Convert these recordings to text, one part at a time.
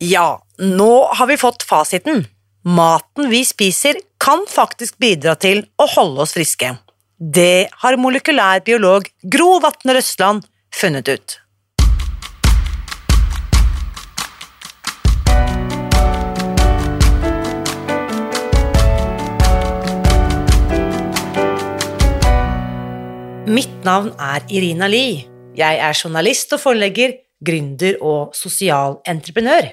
Ja, nå har vi fått fasiten. Maten vi spiser kan faktisk bidra til å holde oss friske. Det har molekylær biolog Gro Vatne Røsland funnet ut. Mitt navn er Irina Lie. Jeg er journalist og forlegger, gründer og sosial entreprenør.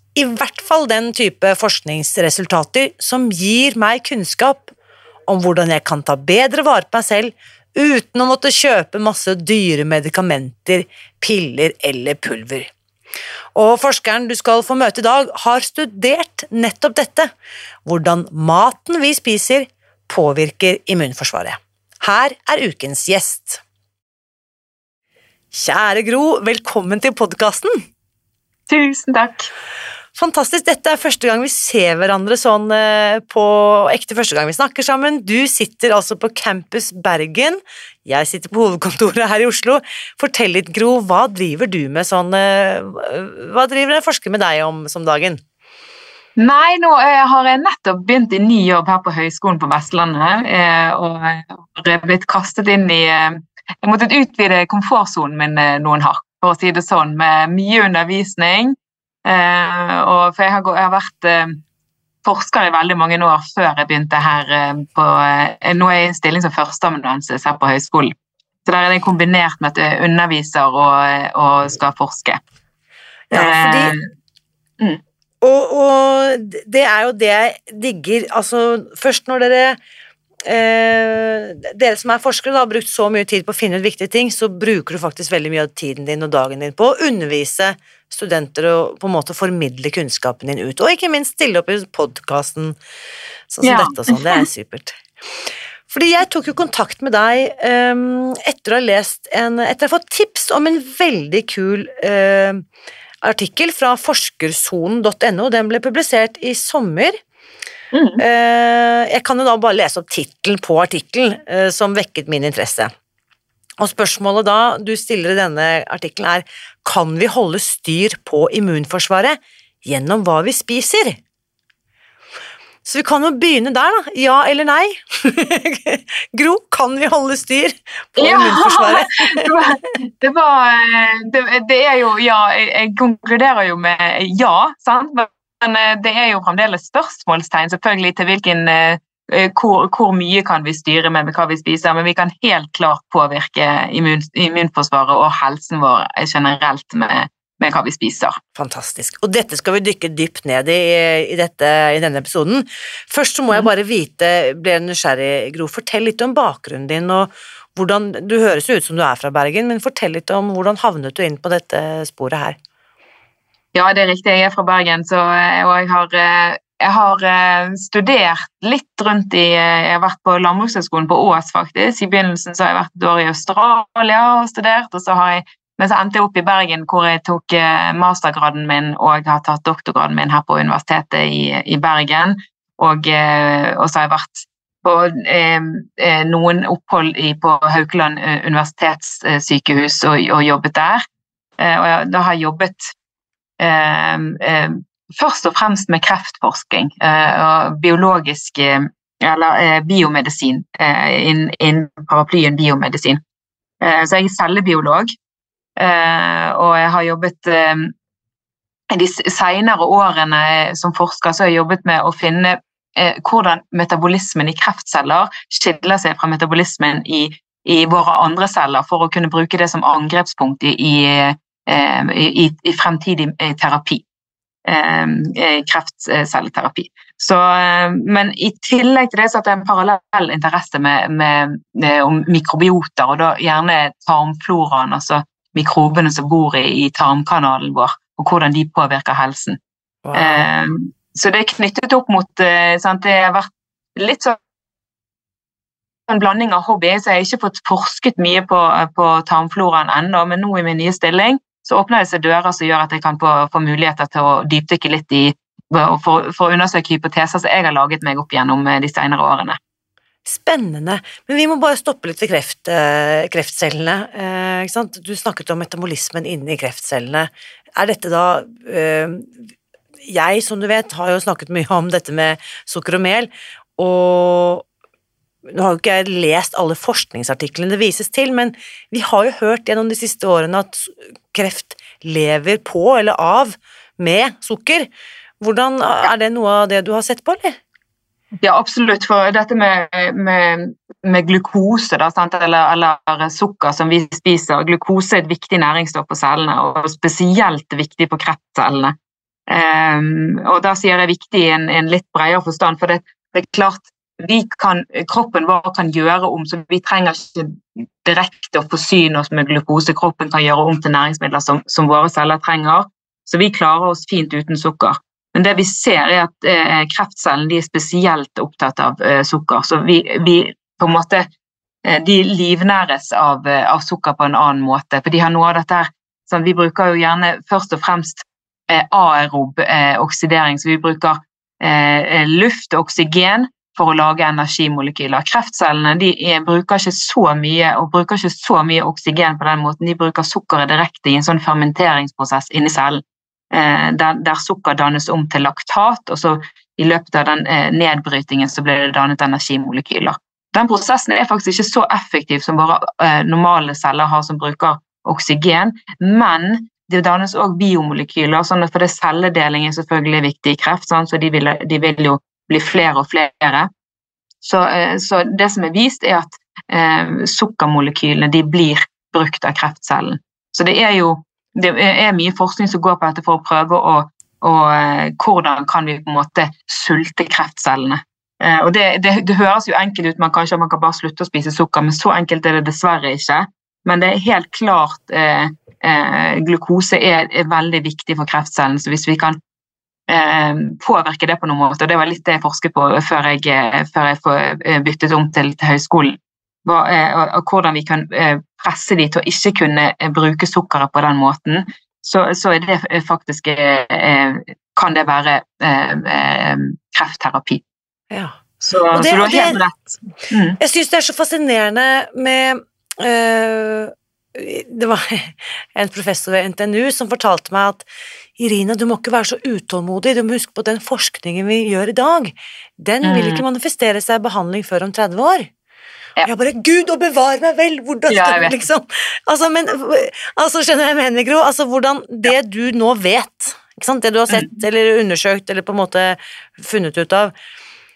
i hvert fall den type forskningsresultater som gir meg kunnskap om hvordan jeg kan ta bedre vare på meg selv uten å måtte kjøpe masse dyre medikamenter, piller eller pulver. Og forskeren du skal få møte i dag, har studert nettopp dette, hvordan maten vi spiser påvirker immunforsvaret. Her er ukens gjest. Kjære Gro, velkommen til podkasten. Tusen takk. Fantastisk. Dette er første gang vi ser hverandre sånn eh, på ekte første gang vi snakker sammen. Du sitter altså på Campus Bergen. Jeg sitter på hovedkontoret her i Oslo. Fortell litt, Gro, hva driver du med sånn eh, Hva driver en forsker med deg om som dagen? Nei, nå eh, har jeg nettopp begynt i ny jobb her på Høgskolen på Vestlandet. Og har blitt kastet inn i Jeg måtte utvide komfortsonen min noen hakk, for å si det sånn, med mye undervisning og for jeg har, jeg har vært eh, forsker i veldig mange år før jeg begynte her eh, på Nå er jeg i en stilling som førsteamanuensis her på høyskolen. Så der er det kombinert med at jeg underviser og, og skal forske. Ja, fordi mm. og, og, det er jo det jeg digger. Altså, først når dere eh, Dere som er forskere, da, har brukt så mye tid på å finne ut viktige ting, så bruker du faktisk veldig mye av tiden din og dagen din på å undervise studenter og på en måte formidle kunnskapen din ut, og ikke minst stille opp i podkasten sånn som ja. dette og sånn. Det er supert. Fordi jeg tok jo kontakt med deg um, etter å ha lest en Etter å ha fått tips om en veldig kul uh, artikkel fra forskersonen.no. Den ble publisert i sommer. Mm. Uh, jeg kan jo da bare lese opp tittelen på artikkelen, uh, som vekket min interesse. Og spørsmålet da du stiller i denne artikkelen er kan vi holde styr på immunforsvaret gjennom hva vi spiser? Så vi kan jo begynne der, da. Ja eller nei? Gro, kan vi holde styr på ja, immunforsvaret? det, var, det, det, er jo ja. Jeg konkluderer jo med ja, sant? Men eh, det er jo fremdeles spørsmålstegn selvfølgelig til hvilken eh, Eh, hvor, hvor, mye kan vi styre med hva vi spiser, men vi kan helt klart påvirke immun, immunforsvaret og helsen vår generelt med, med, hva vi spiser. Fantastisk. Og dette skal vi dykke dypt ned i i, dette, i denne episoden. Først så må jeg mm. bare vite, ble nysgjerrig, Gro, fortell litt om bakgrunnen din og hvordan Du høres jo ut som du er fra Bergen, men fortell litt om hvordan havnet du inn på dette sporet her? Ja, det er riktig. Jeg er fra Bergen, så, og jeg har eh, jeg har eh, studert litt rundt i eh, Jeg har vært på Landbrukshøgskolen på Ås, faktisk. I begynnelsen så har jeg vært et år i Australia og studert. og så har jeg men så endte jeg opp i Bergen, hvor jeg tok eh, mastergraden min og har tatt doktorgraden min her på Universitetet i, i Bergen. Og, og, så har jeg vært på eh, noen opphold i, på Haukeland universitetssykehus og, og jobbet der. Eh, og jeg, da har jeg jobbet eh, først og fremst med kreftforsking eh, og biologisk eller eh, biomedisin innen in paraplyen biomedisin. Eh, så jeg er cellebiolog, og jeg har jobbet de senere årene som forsker så har jeg jobbet med å finne eh, hvordan metabolismen i kreftceller skiller seg fra metabolismen i, i, våre andre celler, for å kunne bruke det som angrepspunkt i, i, eh, i, i fremtidig eh, terapi. Kreftcelleterapi. Så, men i tillegg til det så er det en parallell interesse med, med, med mikrobioter, og da gjerne tarmfloraen, altså mikrobene som bor i, i tarmkanalen vår, og hvordan de påvirker helsen. Wow. Eh, så det er knyttet opp mot eh, sant, Det har vært litt sånn en blanding av hobby, så jeg har ikke fått forsket mye på, på tarmfloraen ennå, men nå i min nye stilling så åpner det seg dører som gjør at jeg kan få, få muligheter til å dypdykke litt i for, for å undersøke hypoteser som jeg har laget meg opp gjennom eh, de senere årene. Spennende. Men vi må bare stoppe litt ved kreft, eh, kreftcellene. Eh, du snakket om metabolismen inni kreftcellene. Er dette da eh, Jeg, som du vet, har jo snakket mye om dette med sukker og mel, og nå har jo ikke jeg lest alle forskningsartiklene det vises til, men vi har jo hørt gjennom de siste årene at kreft lever på eller av med sukker. Hvordan Er det noe av det du har sett på, eller? Ja, absolutt. For dette med, med, med glukose, da, eller, eller, sukker som vi spiser Glukose er et viktig næringsstoff på cellene, og spesielt viktig på kreftcellene. Um, og da sier jeg viktig i en, en, litt bredere forstand, for det, det er klart kan, kroppen vår kan gjøre om, så vi trenger ikke direkte å forsyne oss med glukose. Kroppen kan gjøre om til næringsmidler som, som våre celler trenger, så vi klarer oss fint uten sukker. Men det vi ser er at eh, kreftcellen er spesielt opptatt av eh, sukker. Så vi, vi, på en måte eh, de livnæres av, eh, av, sukker på en annen måte. For de har noe av dette her sånn, Vi bruker jo gjerne først og fremst eh, aerob eh, oksidering, så vi bruker luft og oksygen for å lage energimolekyler. Kreftcellene de bruker ikke så mye og bruker ikke så mye oksygen på den måten. De bruker sukkeret direkte i en sånn fermenteringsprosess inni cellen. Eh, der, der, sukker dannes om til laktat, og så i løpet av den eh, nedbrytingen så blir det dannet energimolekyler. Den prosessen er faktisk ikke så effektiv som våre eh, normale celler har som bruker oksygen, men det dannes òg biomolekyler, sånn for det celledeling er selvfølgelig viktig i kreft, sånn, så de vil, de vil, jo bli flere og flere. Så, så det som er vist, er at eh, sukkermolekylene blir brukt av kreftcellen. Så det er jo det er mye forskning som går på dette for å prøve å, å eh, hvordan kan vi på en måte sulte kreftcellene. Eh, og det, det, det, høres jo enkelt ut, man kanskje man kan bare slutte å spise sukker, men så enkelt er det dessverre ikke. Men det er helt klart eh, eh, glukose er, er, veldig viktig for kreftcellen. Så hvis vi kan eh, påvirke det på noen måte, og det var litt det jeg forsket på før jeg, eh, før jeg byttet om til, til høyskolen, hva, og, og hvordan vi kan presse de til å ikke kunne eh, bruke sukkeret på den måten, så, så er det eh, faktisk eh, Kan det være kreftterapi. Ja. Så, det, så, du har helt rett. Mm. Jeg syns det er så fascinerende med øh, Det var en professor ved NTNU som fortalte meg at Irina, du må ikke være så utålmodig, du må huske på at den forskningen vi gjør i dag, den vil mm. ikke manifestere seg i behandling før om 30 år. Ja. Jeg bare Gud og bevare meg vel! Hvordan skal ja, liksom altså, men, altså, Skjønner jeg mener, Gro? Altså, hvordan Det du nå vet, det du har sett mm. eller undersøkt eller på en måte funnet ut av,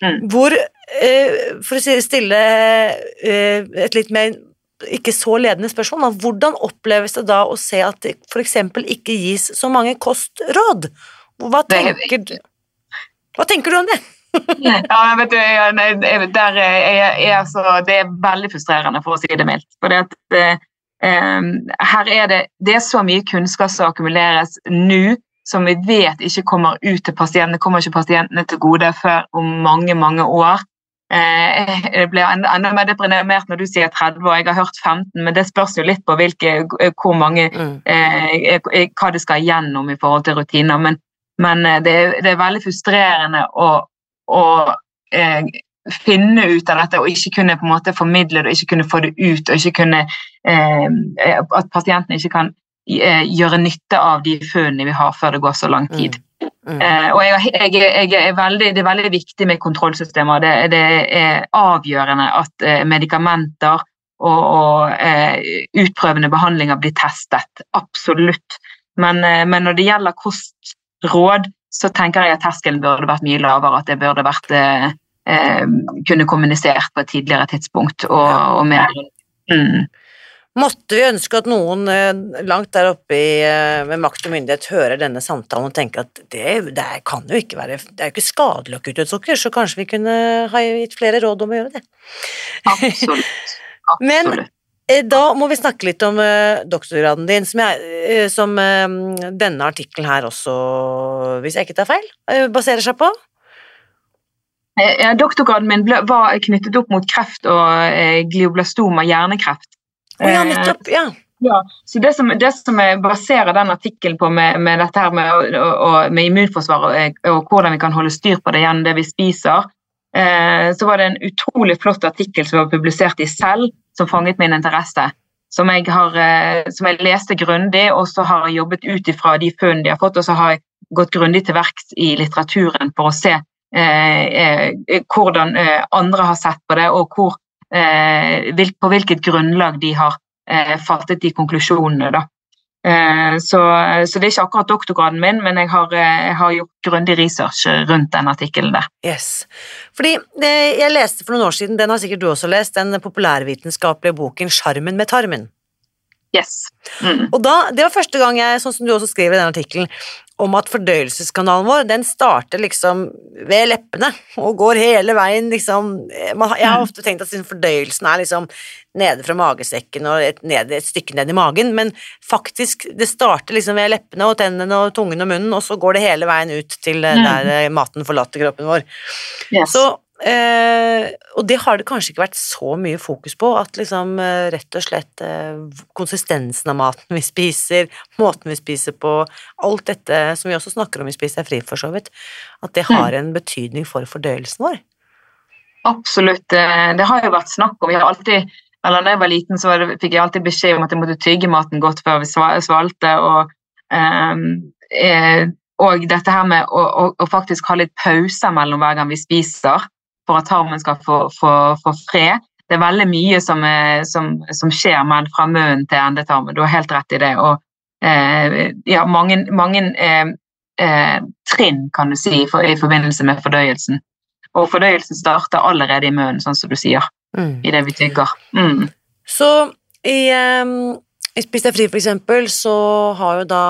mm. hvor eh, For å stille eh, et litt mer ikke så ledende spørsmål, men hvordan oppleves det da å se at det f.eks. ikke gis så mange kostråd? Hva tenker, du, hva tenker du om det? ja, vet du, jeg, der er, er altså, det er veldig frustrerende, for å si det mildt. For det, um, her er det, det er så mye kunnskap som akkumuleres nå, som vi vet ikke kommer ut til pasientene, kommer ikke pasientene til gode før om mange, mange år. Eh, jeg blir enda mer deprimert når du sier 30 år. Jeg har hørt 15, men det spørs jo litt på hvilke, hvor mange, mm. eh, hva det skal gjennom i forhold til rutiner. Men, men det, er, det, er, veldig frustrerende å, å eh, finne ut av dette og ikke kunne på en måte formidle det og ikke kunne få det ut. og ikke kunne, eh, At pasientene ikke kan eh, gjøre nytte av de funnene vi har før det går så lang tid. Mm. Mm. Eh, og jeg, jeg, jeg er veldig, Det er veldig viktig med kontrollsystemer. Det, det er avgjørende at eh, medikamenter og, og eh, utprøvende behandlinger blir testet. Absolutt. Men, men når det gjelder kostråd, så tenker jeg at terskelen burde vært mye lavere. At det burde vært eh, eh, kunne kommunisert på et tidligere tidspunkt og, og mer mm. Måtte vi ønske at noen eh, langt der oppe i, eh, med makt og myndighet hører denne samtalen og tenker at det, det kan jo ikke være Det er jo ikke skadelig å kutte ut sukker, så kanskje vi kunne ha gitt flere råd om å gjøre det. Absolutt. Absolutt. Men eh, da må vi snakke litt om doktorgraden din, som, jeg, som denne artikkelen her også, hvis jeg ikke tar feil, baserer seg på? Ja, doktorgraden min ble, var knyttet opp mot kreft og glioblastoma, hjernekreft. Oh, ja, nettopp, ja. Ja, så Det som, det som jeg baserer den artikkelen på med, med, dette her med, og, og, med immunforsvar og, og, hvordan vi kan holde styr på det gjennom det vi spiser, eh, så var det en utrolig flott artikkel som var publisert i Selv, som fanget min interesse. Som jeg, har, eh, som jeg leste grundig, og så har jeg jobbet ut ifra de funn de har fått, og så har jeg gått grundig til verks i litteraturen for å se eh, eh hvordan eh, andre har sett på det, og hvor Eh, på hvilket grunnlag de har eh, fattet de konklusjonene. da. Eh, så, så, det er ikke akkurat doktorgraden min, men jeg har, jeg har gjort grundig research rundt den artikkelen der. Yes. Fordi Jeg leste for noen år siden, den har sikkert du også lest, den populærvitenskapelige boken 'Sjarmen med tarmen'. Yes. Mm. Og da, Det var første gang jeg, sånn som du også skriver i den artikkelen, om at fordøyelseskanalen vår den starter liksom ved leppene og går hele veien liksom Jeg har ofte tenkt at fordøyelsen er liksom nede fra magesekken og et, ned, et stykke ned i magen, men faktisk det starter liksom ved leppene og tennene og tungen og munnen, og så går det hele veien ut til mm. der eh, maten forlater kroppen vår. Yes. Så Eh, og det har det kanskje ikke vært så mye fokus på, at liksom eh, rett og slett eh, konsistensen av maten vi spiser, måten vi spiser på, alt dette som vi også snakker om i Spis deg fri, for så vidt, at det har mm. en betydning for fordøyelsen vår. Absolutt. Eh, det har jo vært snakk om. Vi har alltid, eller da jeg var liten, så det, fikk jeg alltid beskjed om at jeg måtte tygge maten godt før vi svalte. og ehm, eh, og dette her med å, å, å, faktisk ha litt pauser mellom hver gang vi spiser for at tarmen skal få, få, få fred. Det er veldig mye som, som, som skjer med fra munnen til endetarmen. Du har helt rett i det. Og eh, ja, mange, mange eh, eh, trinn, kan du si, for, i forbindelse med fordøyelsen. Og fordøyelsen starter allerede i munnen, sånn som du sier, mm. i det vi tygger. Mm. Så i, um, i Spis deg fri, for eksempel, så har jo da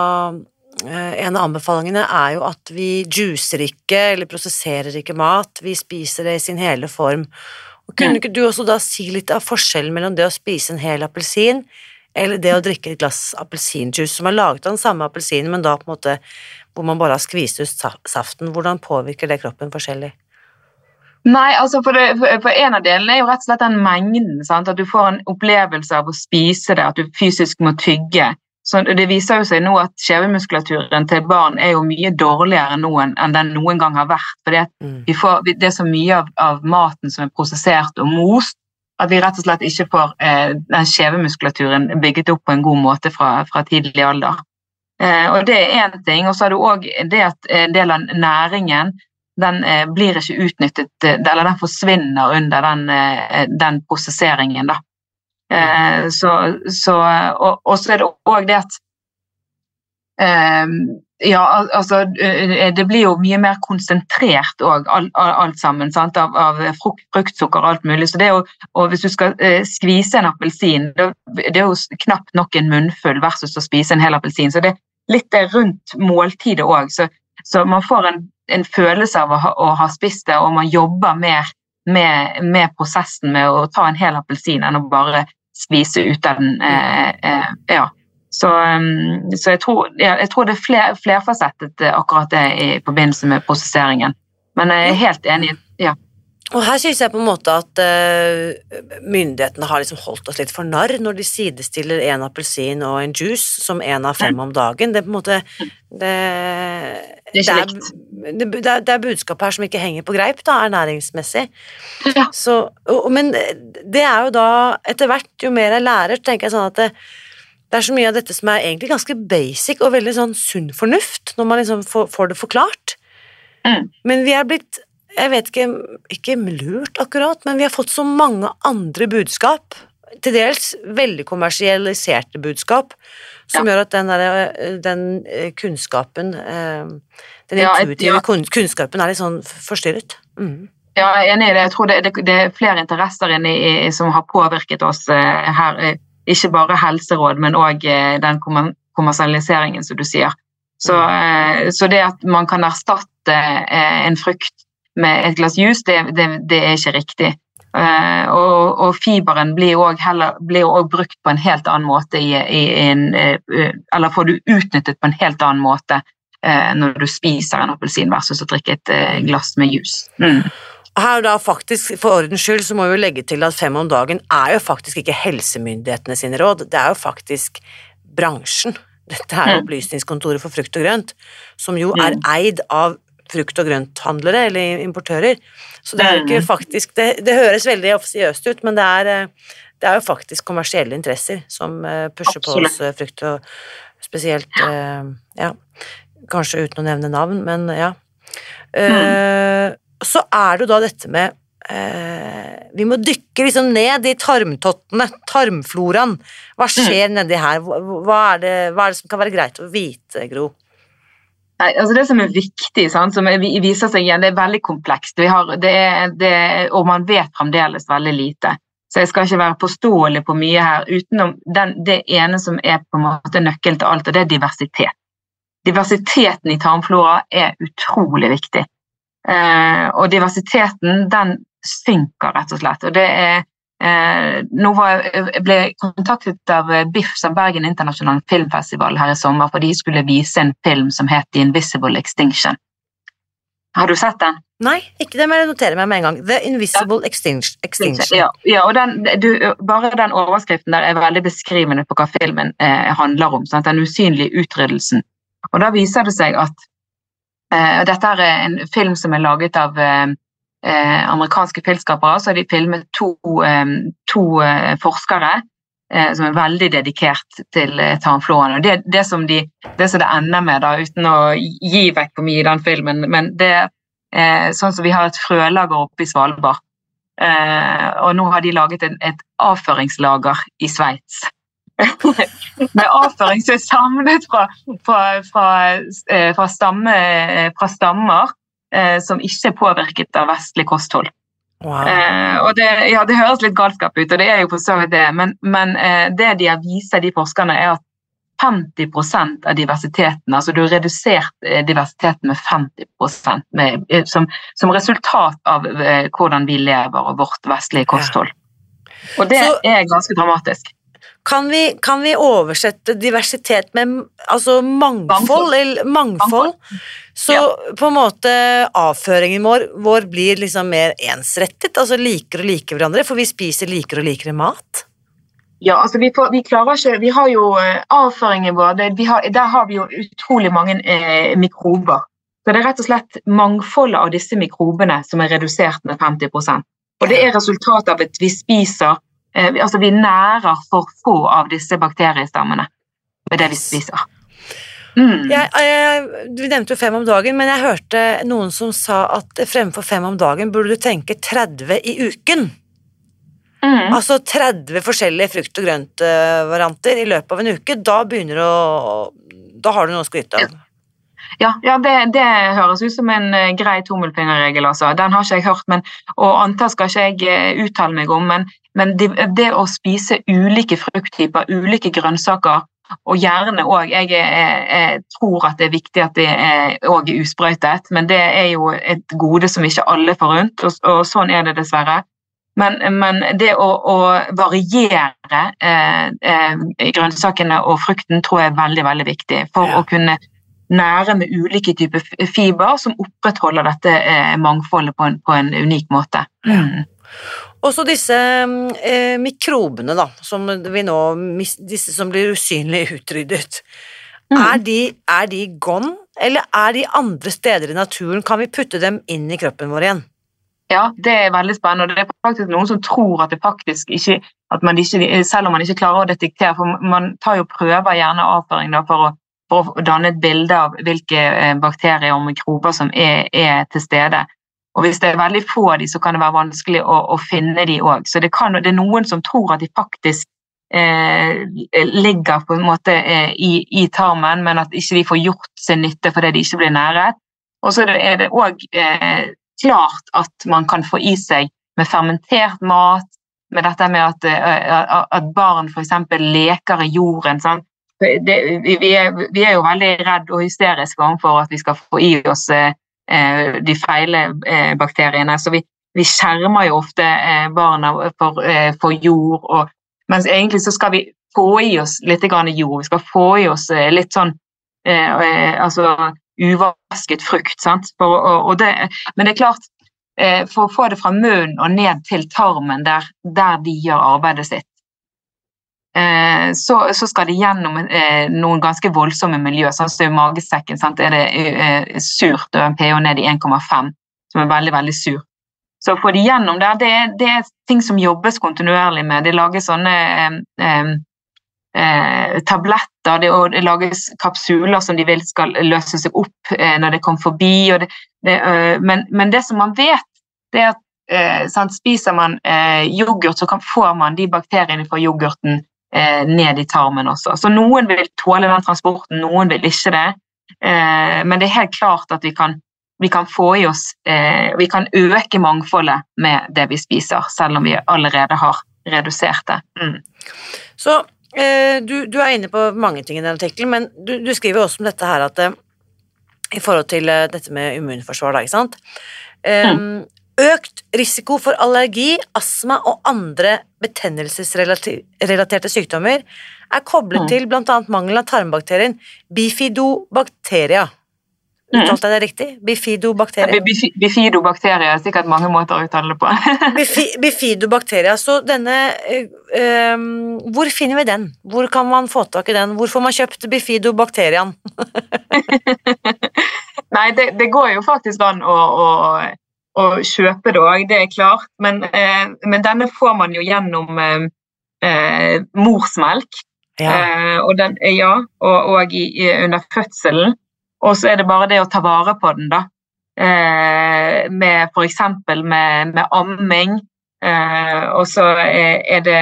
en av anbefalingene er jo at vi juicer ikke eller prosesserer ikke mat, vi spiser det i sin hele form. Og kunne ikke du også da si litt av forskjellen mellom det å spise en hel appelsin eller det å drikke et glass appelsinjuice som er laget av den samme appelsinen, men da på en måte hvor man bare har skvist ut saften, hvordan påvirker det kroppen forskjellig? Nei, altså for, det, for, En av delene er jo rett og slett den mengden. Sant? At du får en opplevelse av å spise det, at du fysisk må tygge. Så Det viser jo seg nå at kjevemuskulaturen til barn er jo mye dårligere nå enn den noen gang har vært. For mm. Det er så mye av, av, maten som er prosessert og most, at vi rett og slett ikke får eh, den kjevemuskulaturen bygget opp på en god måte fra, fra tidlig alder. Eh, og Det er én ting. Og så er det òg det at en del av næringen den eh, blir ikke utnyttet, eller den forsvinner under den, eh, den prosesseringen. da. Eh, så, så, og, og, så er det òg det at eh, ja, altså eh, Det blir jo mye mer konsentrert òg, alt, alt, sammen. Sant? Av, av frukt, fruktsukker og alt mulig. Så det er jo, og Hvis du skal eh, skvise en appelsin, det, er jo knapt nok en munnfull versus å spise en hel appelsin. Så det er litt det rundt måltidet òg. Så, så, man får en, en følelse av å ha, å ha, spist det, og man jobber mer med, med, prosessen med å ta en hel appelsin enn å bare skvise ut av den. Eh, eh, ja. Så, um, så jeg, tror, ja, jeg, tror, det er fler, flerfasettet akkurat det i forbindelse med prosesseringen. Men jeg er helt enig. ja. Og her synes jeg på en måte at uh, myndighetene har liksom holdt oss litt for narr når de sidestiller en appelsin og en juice som én av fem om dagen. Det er på en måte Det, det, er, det, det, er, er budskap her som ikke henger på greip, da, ernæringsmessig. Ja. Så, og, men det er jo da, etter hvert, jo mer jeg lærer, tenker jeg sånn at det, det er så mye av dette som er egentlig ganske basic og veldig sånn sunn fornuft, når man liksom får, får det forklart. Mm. Men vi er blitt jeg vet ikke, ikke lurt akkurat, men vi har fått så mange andre budskap til dels veldig kommersialiserte budskap, som gjør at den, der, den eh, kunnskapen eh, Den Ja, intuitive ja. kun- kunnskapen er litt sånn forstyrret. Mm. Ja, jeg er enig i det. Jeg tror det, det, det er flere interesser inni, som har påvirket oss eh, her. eh, Ikke bare helseråd, men òg den kommersialiseringen, som du sier. Så, eh, så det at man kan erstatte eh, en frukt med et glass juice, det, det, det er ikke riktig. Eh, og, og fiberen blir òg brukt på en helt annen måte i, i en eh, Eller får du utnyttet på en helt annen måte eh, når du spiser en appelsin versus å drikke et glass med juice. Mm. Her da faktisk, For ordens skyld så må vi legge til at fem om dagen er jo faktisk ikke helsemyndighetene sine råd, det er jo faktisk bransjen. Dette er Mm. Opplysningskontoret for frukt og grønt, som jo er Mm. eid av frukt- og grønthandlere eller importører. Så det er jo ikke Mm. faktisk Det, det høres veldig offisiøst ut, men det er, eh, det er jo faktisk kommersielle interesser som pusher pusher på oss eh, frukt og spesielt ja. Ja, kanskje uten å nevne navn, men ja. Mm. Så er det jo da dette med eh, Vi må dykke liksom ned i tarmtottene, tarmfloraen. Hva skjer nedi her? Hva er, det, hva er det som kan være greit å vite, Gro? Nei, altså Det som er viktig, sant, som er, viser seg igjen, det er veldig komplekst. Har, det er, det, og man vet fremdeles veldig lite. Så jeg skal ikke være påståelig på mye her, utenom den, det ene som er på en måte nøkkelen til alt, og det er diversitet. Diversiteten i tarmflora er utrolig viktig. Eh, og diversiteten, den synker rett og slett. Og det er Eh, nå var, jeg ble jeg kontaktet av eh, BIFF, som Bergen internasjonale Filmfestival, her i sommer, for de skulle vise en film som het The Invisible Extinction. Har du sett den? Nei, ikke det, men jeg noterer meg med en gang. The Invisible Extinction. Extinction. Ja, ja og den, du, bare den overskriften der er veldig beskrivende på hva filmen eh, handler om. Sant? Den usynlige utryddelsen. Og da viser det seg at eh, dette er en film som er laget av eh, eh, amerikanske filmskapere. Så har de filmet to, eh, to eh, forskere eh, som er veldig dedikert til eh, tarmfloraen. Og det, det, som de, det som det ender med, da, uten å gi vekk for mye i den filmen, men det eh, sånn som vi har et frølager oppe i Svalbard. Eh, og nå har de laget en, et avføringslager i Sveits. Med avføring som er samlet fra, fra, fra, eh, fra, stamme, fra stammer eh, som ikke er påvirket av vestlig kosthold. Wow. Eh, og det, ja, det høres litt galskap ut, og det er jo for så vidt det, men, men eh, det de har vist, de forskerne, er at 50% av diversiteten, altså du har redusert eh, diversiteten med 50% med, eh, som, som resultat av eh, hvordan vi lever og vårt vestlige kosthold. Og det Så- er ganske dramatisk. Kan vi, kan vi oversette diversitet med altså mangfold? Mangfold. Eller mangfold? Så Ja. på en måte avføringen vår, vår blir liksom mer ensrettet, altså liker og liker hverandre, for vi spiser likere og likere mat? Ja, altså vi, får, vi klarer ikke Vi har jo eh, avføringen vår, det, vi har, der har vi jo utrolig mange eh, mikrober. Så det er rett og slett mangfoldet av disse mikrobene som er redusert med 50% Og det er resultatet av at vi spiser Altså vi nærer for få av disse bakteriestammene med det vi spiser. Mm. Jeg, jeg, du nevnte jo fem om dagen, men jeg hørte noen som sa at fremfor fem om dagen burde du tenke 30 i uken. Mm. Altså 30 forskjellige frukt- og grøntvarianter i løpet av en uke. Da begynner du å Da har du noe å skryte av. Ja, ja det, det høres ut som en eh, grei tommelfingerregel, altså. Den har ikke jeg hørt, men, og antall skal ikke jeg eh, uttale meg om, men, men det, det å spise ulike frukttyper, ulike grønnsaker, og gjerne òg jeg, jeg, jeg tror at det er viktig at det òg er usprøytet, men det er jo et gode som ikke alle får rundt, og, og sånn er det dessverre. Men, men det å, å variere eh, eh, grønnsakene og frukten tror jeg er veldig veldig viktig for Ja. å kunne nære med ulike typer fiber som opprettholder dette eh, mangfoldet på en, på en unik måte. Mm. Og så disse eh, mikrobene, da, som vi nå Disse som blir usynlig utryddet. Mm. Er, de, er de gone, eller er de andre steder i naturen? Kan vi putte dem inn i kroppen vår igjen? Ja, det er veldig spennende. og Det er faktisk noen som tror at det faktisk ikke, at man ikke Selv om man ikke klarer å detektere, for man tar jo prøver gjerne avføring da, for, å, for å danne et bilde av hvilke eh, bakterier og mikrober som er, er til stede. Og hvis det er veldig få av de, så kan det være vanskelig å, å finne de òg. Så det, det, er noen som tror at de faktisk eh, ligger på en måte eh, i, i, tarmen, men at ikke de får gjort sin nytte fordi de ikke blir næret. Og så er det òg eh, klart at man kan få i seg med fermentert mat, med dette med at, eh, at barn f.eks. leker i jorden. Det, vi, er, vi, er, jo veldig redd og hysteriske overfor at vi skal få i oss eh, de feile eh, bakteriene. Så vi, vi, skjermer jo ofte eh, barna for, eh, for jord. Og, mens egentlig så skal vi få i oss litt jord. Vi skal få i oss eh, litt sånn altså uvasket frukt. For, og, og det, men det er klart, Eh, for å få det fra munnen og ned til tarmen, der, der de gjør arbeidet sitt. Eh, så, så, skal de gjennom eh, noen ganske voldsomme miljø. sånn som I magesekken sant, er det surt og en pH ned i 1,5, som er veldig veldig sur. Så å få de gjennom der, det, det, er ting som jobbes kontinuerlig med. Det lages sånne eh, eh, tabletter, det, og det lages kapsuler som de vil skal løse seg opp eh, når det kommer forbi. Det, men, men, det som man vet, det er at eh, sant, spiser man eh, yoghurt, så kan, får man de bakteriene fra yoghurten eh, ned i tarmen også. Så noen vil tåle den transporten, noen vil ikke det. Eh, men det er helt klart at vi kan, vi kan få i oss Vi kan øke mangfoldet med det vi spiser, selv om vi allerede har redusert det. Mm. Så Eh, du, du, er inne på mange ting i den artikkelen, men du, du, skriver også om dette her at eh, i forhold til eh, dette med immunforsvar, da, ikke sant. Mm. Økt risiko for allergi, astma og andre betennelsesrelaterte sykdommer er koblet mm. til bl.a. mangelen av tarmbakterien bifidobacteria. Mm. Uttalte jeg det riktig? Bifidobakteria? Ja, bifidobakteria er sikkert mange måter å uttale det på. bifidobakteria, så denne øh, Hvor finner vi den? Hvor kan man få tak i den? Hvor får man kjøpt bifidobakterien? Nei, det, det, går jo faktisk an å, å, å kjøpe det òg, det er klart. Men, eh, men, denne får man jo gjennom eh, morsmelk. Ja. og, den, ja, og, og i, under fødselen. Og så er det bare det å ta vare på den, da. Eh, med f.eks. Med, med amming. Eh, og så er det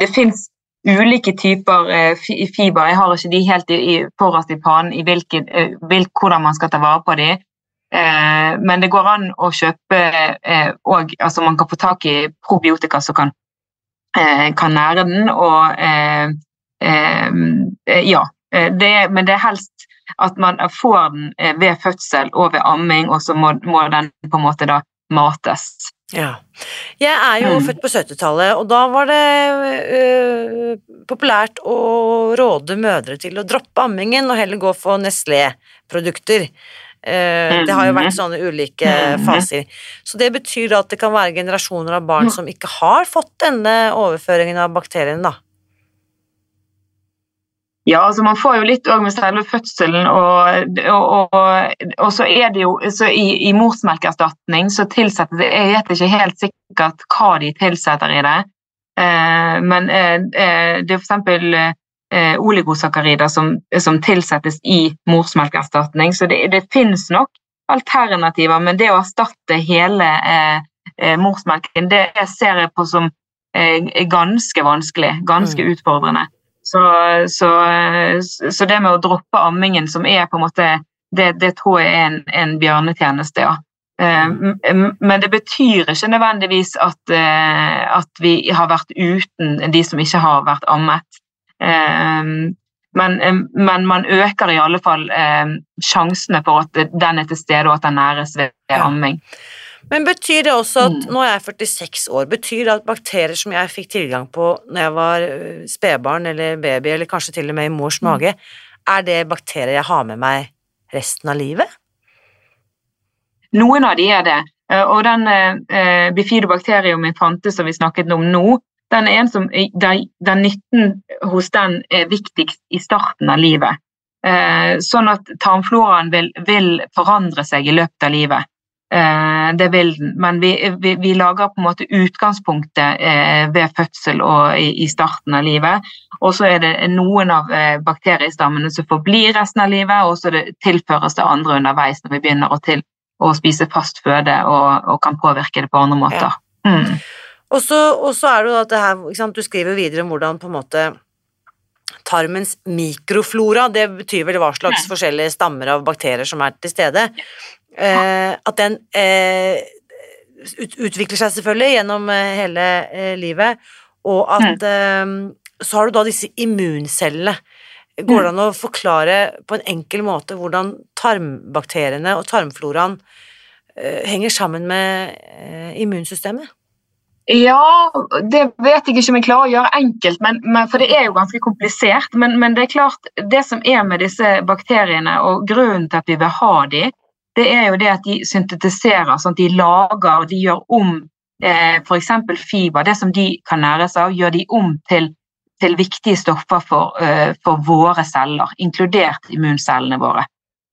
Det fins ulike typer eh, fiber. Jeg har ikke de helt i, i, forrest i panen i hvilken, eh, hvilke, hvordan man skal ta vare på de. Eh, men det går an å kjøpe eh, og altså Man kan få tak i probiotika som kan, kan nære den, og ja. Det, men det er helst at man får den eh, ved fødsel og ved amming, og så må, må den på en måte da mates. Ja. Jeg er jo mm. født på 70-tallet, og da var det uh, populært å råde mødre til å droppe ammingen og heller gå for Nestlé-produkter. Uh, det har jo vært mm. sånne ulike mm. faser. Så det betyr at det kan være generasjoner av barn som ikke har fått denne overføringen av bakteriene, da. Ja, altså man får jo litt òg med selve fødselen, og, og, og, og, så er det jo så i, i morsmelkerstatning så tilsetter det Jeg vet ikke helt sikkert hva de tilsetter i det, eh, men eh, eh det er f.eks. Eh, oligosakarider som, som, tilsettes i morsmelkerstatning, så det, det finnes nok alternativer, men det å erstatte hele eh, eh morsmelken, det ser jeg på som eh, ganske vanskelig, ganske mm. utfordrende. Så, så, så, det med å droppe ammingen, som er på en måte Det, det tror jeg er en, en bjørnetjeneste, ja. Eh, men det betyr ikke nødvendigvis at, eh, at, vi har vært uten de som ikke har vært ammet. Eh, men, men man øker i alle fall sjansene for at den er til stede, og at den næres ved amming. Men betyr det også at, mm. nå er jeg 46 år, betyr det at bakterier som jeg fikk tilgang på når jeg var øh, spedbarn eller baby, eller kanskje til og med i mors mm. mage, er det bakterier jeg har med meg resten av livet? Noen av de er det. Eh, og den eh, bifidobakterium infante som vi snakket om nå, den er en som, der, der nytten hos den er viktigst i starten av livet. Eh, sånn at tarmfloraen vil, vil forandre seg i løpet av livet. Eh, det vil den, men vi, vi, vi, lager på en måte utgangspunktet eh, ved fødsel og i, i starten av livet. Og så er det noen av eh, bakteriestammene som forblir resten av livet, og så tilføres det andre underveis når vi begynner å, til, å spise fast føde og, og kan påvirke det på andre måter. Mm. Og, så, er det jo at det her, du skriver videre om hvordan på en måte tarmens mikroflora, det betyr vel hva slags forskjellige stammer av bakterier som er til stede, eh, at den eh, utvikler seg selvfølgelig gjennom eh, hele eh, livet, og at mm. så har du da disse immuncellene. Går det mm. an å forklare på en enkel måte hvordan tarmbakteriene og tarmfloraen henger sammen med immunsystemet? Ja, det vet jeg ikke om jeg klarer å gjøre enkelt, men, men, for det er jo ganske komplisert. Men, men, det er klart, det som er med disse bakteriene, og grunnen til at vi vil ha dem, det er jo det at de syntetiserer, sånn at de lager, de gjør om eh, f.eks. fiber, det som de kan næres av, gjør de om til, til viktige stoffer for, eh, for, våre celler, inkludert immuncellene våre.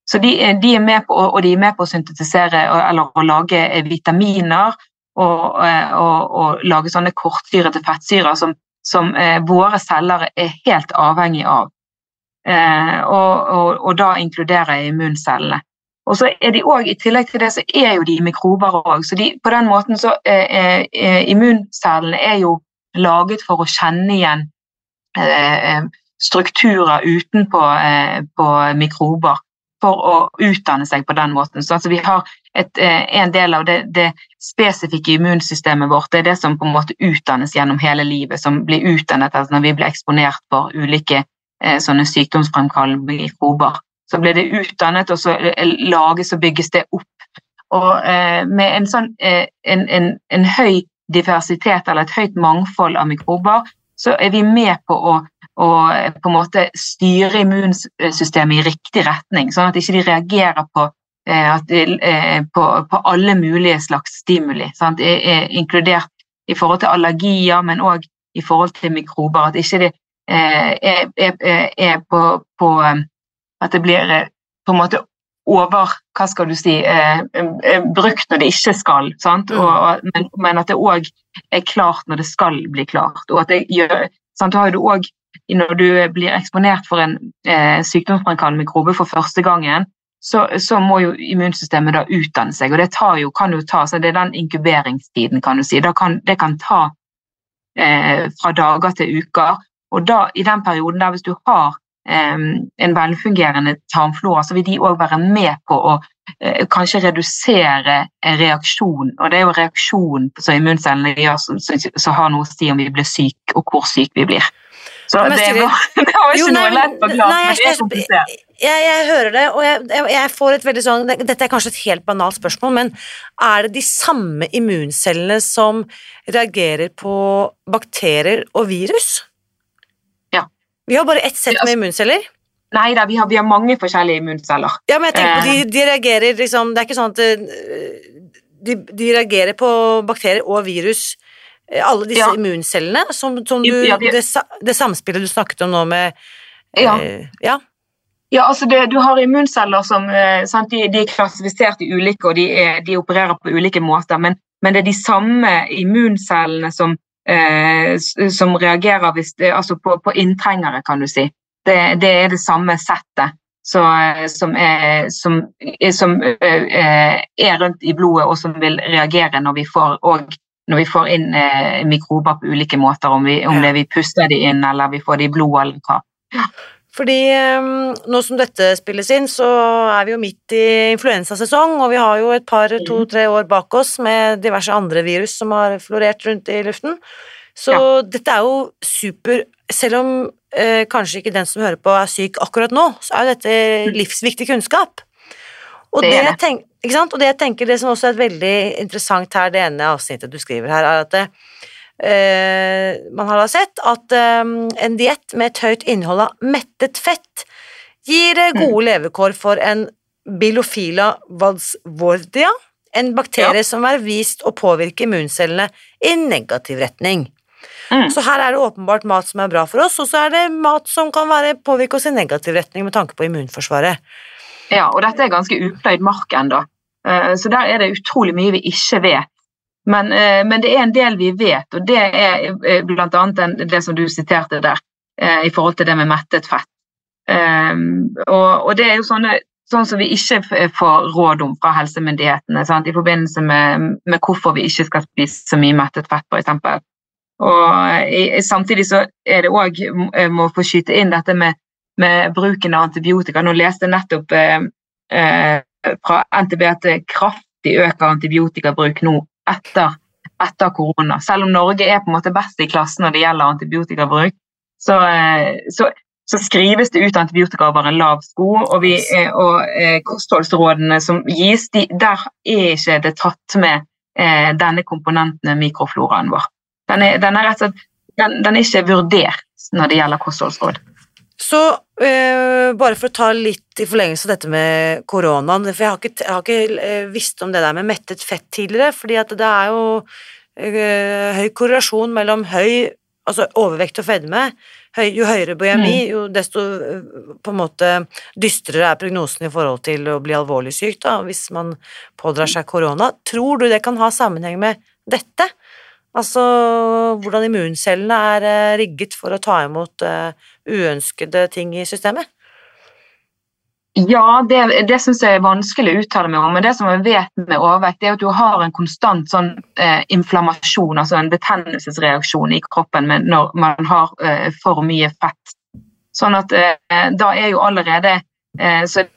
Så de, de, er med på, og de er med på å syntetisere eller å lage vitaminer og, eh, og, og lage sånne kortsyrete fettsyrer som, som eh, våre celler er helt avhengig av. Eh, og, og, da inkluderer jeg immuncellene. Og så er de også, I tillegg til det så er jo de mikrober òg. På den måten så eh, eh, Immuncellene er jo laget for å kjenne igjen eh, strukturer utenpå på mikrober for å utdanne seg på den måten. Så altså vi har et, eh, En del av det, det, spesifikke immunsystemet vårt det er det som på en måte utdannes gjennom hele livet, som blir utdannet altså når vi blir eksponert for ulike eh, sånne sykdomsfremkallende mikrober. Så blir det utdannet, og så eh, lages og bygges det opp. Og eh, med en, sånn, eh, en, en, en høy diversitet eller et høyt mangfold av mikrober, så er vi med på å eh, på en måte styre immunsystemet i riktig retning, sånn at ikke de reagerer på, på, på alle mulige slags stimuli. Sant? Er, er inkludert i forhold til allergier, men òg i forhold til mikrober. At ikke de er, er, er på, på, At det blir på en måte over hva skal du si, brukt når det ikke skal. Mm. Og, men, men, at det òg er klart når det skal bli klart. og at det gjør, sant? Har du også når du blir eksponert for en eh, sykdomsfremkallende mikrobe for første gangen, så, så, må jo immunsystemet da utdanne seg. og Det jo, kan jo ta, så det er den inkuberingstiden, kan du si. Kan, det kan ta eh, fra dager til uker. Og da, i den perioden der, hvis du har eh, en velfungerende tarmflora, så vil de òg være med på å eh, kanskje redusere reaksjon. Og det er jo reaksjon som immuncellene gjør som, som har noe å si om vi blir syke, og hvor syke vi blir. Så det var, det var ikke jo, nei, noe lett forklart, men det er komplisert. Jeg, jeg, hører det, og jeg, jeg, får et veldig sånn Dette er kanskje et helt banalt spørsmål, men er det de samme immuncellene som reagerer på bakterier og virus? Ja. Vi har bare ett sett med immunceller. Nei da, vi har, vi har, mange forskjellige immunceller. Ja, men jeg tenker på, de, eh. de reagerer liksom Det er ikke sånn at eh, de, de reagerer på bakterier og virus Eh, alle disse ja. immuncellene, som, som du, det, det, samspillet du snakket om nå med Ja. Ja. Ja altså det, du har immunceller som eh, sant, de, de, er klassifisert i ulike, og de, er, de opererer på ulike måter, men, men, det er de samme immuncellene som, eh, som reagerer det, altså på, på, inntrengere, kan du si. Det, det er det samme settet. Så, eh, som, er, som, som er, rundt i blodet, og som vil reagere når vi får og når vi får inn eh, mikrober på ulike måter, om, vi, om det vi puster de inn, eller vi får de i blodet, eller hva. Fordi um, nå som dette spilles inn, så er vi jo midt i influensasesong, og vi har jo et par, mm. to-tre år bak oss med diverse andre virus som har florert rundt i luften. Så ja. dette er jo super Selv om eh, kanskje ikke den som hører på er syk akkurat nå, så er jo dette mm. livsviktig kunnskap. Og det, det, tenk, og det jeg tenker, det som også er veldig interessant her, det ene avsnittet du skriver her, er at det, uh, man har da sett at um, en diett med et høyt innhold av mettet fett gir uh, gode mm. levekår for en bilofila valsvordia, en bakterie ja. som er vist å påvirke immuncellene i negativ retning. Mm. Så her er det åpenbart mat som er bra for oss, og så er det mat som kan være, påvirke oss i negativ retning med tanke på immunforsvaret. Ja, og dette er ganske upløyd mark ennå. Eh, så der er det utrolig mye vi ikke vet. Men, eh, men, det er en del vi vet, og det er eh, bl.a. det som du siterte der, i forhold til det med mettet fett. Og, og det er jo sånne sånn som vi ikke får råd om fra helsemyndighetene sant? i forbindelse med, med, hvorfor vi ikke skal spise så mye mettet fett, f.eks. Og samtidig så er det òg må få skyte inn dette med, med, bruken av antibiotika. Nå leste jeg nettopp eh, eh, fra NTB at det kraftig øker antibiotikabruk nå etter, etter, korona. Selv om Norge er på en måte best i klassen når det gjelder antibiotikabruk, så, eh, så, så skrives det ut antibiotika over en lav sko. Og, vi, eh, og eh, kostholdsrådene som gis, de, der er ikke det tatt med eh, denne komponenten mikrofloraen vår. Den er, den er, slett, den, den er ikke vurdert når det gjelder kostholdsråd. Så øh, bare for å ta litt i forlengelse av dette med koronaen, for jeg har ikke, jeg har ikke øh, visst om det der med mettet fett tidligere, fordi at det er jo øh, høy korrelasjon mellom høy altså overvekt og fedme. Høy, jo høyere BMI, mm. jo desto på en måte dystrere er prognosen i forhold til å bli alvorlig syk da, hvis man pådrar seg korona. Tror du det kan ha sammenheng med dette? Altså hvordan immuncellene er eh, rigget for å ta imot uh, uønskede ting i systemet? Ja, det, det syns jeg er vanskelig å uttale meg om. Men det som jeg vet med overvekt, er at du har en konstant sånn, eh, inflammasjon, altså en betennelsesreaksjon i kroppen når man har eh, for mye fett. Sånn at eh, da er jo allerede eh, så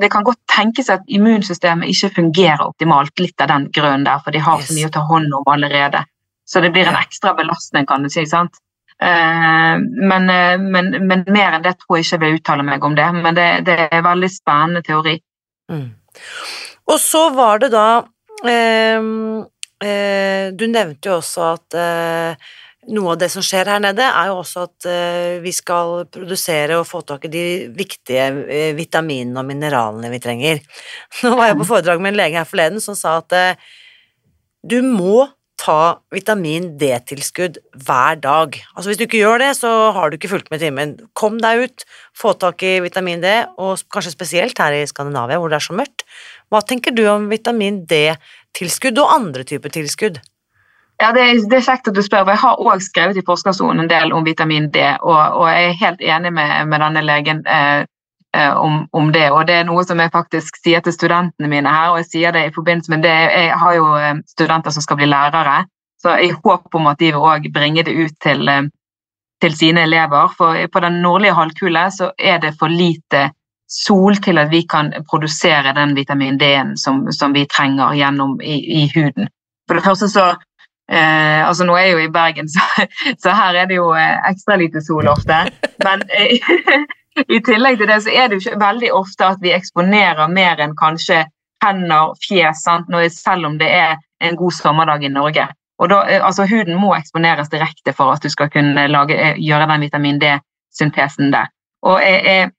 det kan godt tenkes at immunsystemet ikke fungerer optimalt, litt av den grunnen der, for de har så mye å ta hånd om allerede. Så det blir en ekstra belastning, kan du si. sant? Eh, men, eh, men, men, mer enn det tror jeg ikke jeg vil uttale meg om det. Men det, det er en veldig spennende teori. Mm. Og så var det da eh, eh, Du nevnte jo også at eh, noe av det som skjer her nede, er jo også at eh, vi skal produsere og få tak i de viktige vitaminene og mineralene vi trenger. Nå var jeg på foredrag med en lege her forleden som sa at du må ta vitamin D-tilskudd hver dag. Altså Hvis du ikke gjør det, så har du ikke fulgt med timen. Kom deg ut, få tak i vitamin D, og kanskje spesielt her i Skandinavia hvor det er så mørkt. Hva tenker du om vitamin D-tilskudd og andre typer tilskudd? Ja, det det er, kjekt at du spør. for Jeg har òg skrevet i Forskersonen en del om vitamin D, og, og jeg er helt enig med, med denne legen Eh, om, om, det. Og det er noe som jeg faktisk sier til studentene mine her, og jeg sier det i forbindelse med det. Jeg har jo eh, studenter som skal bli lærere, så jeg håper om at de vil òg bringe det ut til, eh, til, sine elever. For på den nordlige halvkule så er det for lite sol til at vi kan produsere den vitamin D-en som, som, vi trenger gjennom i, i, huden. For det første så Eh, altså Nå er jeg jo i Bergen, så, så, her er det jo ekstra lite sol ofte. Men, I tillegg til det så er det jo ikke veldig ofte at vi eksponerer mer enn kanskje hender, fjes, selv om det er en god sommerdag i Norge. Og da, eh, altså Huden må eksponeres direkte for at du skal kunne lage, eh, gjøre den vitamin D-syntesen der. Og jeg, jeg,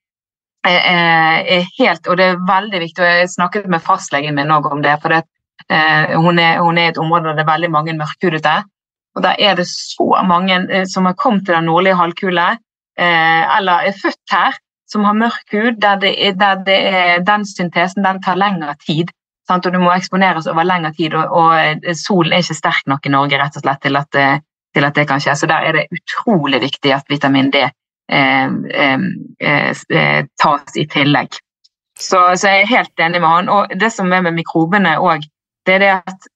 jeg, jeg, helt, og det er veldig viktig, og jeg snakket med fastlegen min også om det. for det, eh, hun, er, hun er i et område der det er veldig mange mørkhudete. Og der er det så mange eh, som har kommet til den nordlige halvkule eller er født her, som har mørk hud, der, det er, der det er, den syntesen den tar lengre tid. Sant? Og du må eksponeres over lengre tid, og, og, eh, solen er ikke sterk nok i Norge rett og slett til at, eh, til at det kan skje. Så der er det utrolig viktig at vitamin D eh, eh, tas i tillegg. Så, så, jeg er helt enig med han. Og det som er med mikrobene òg, det er det at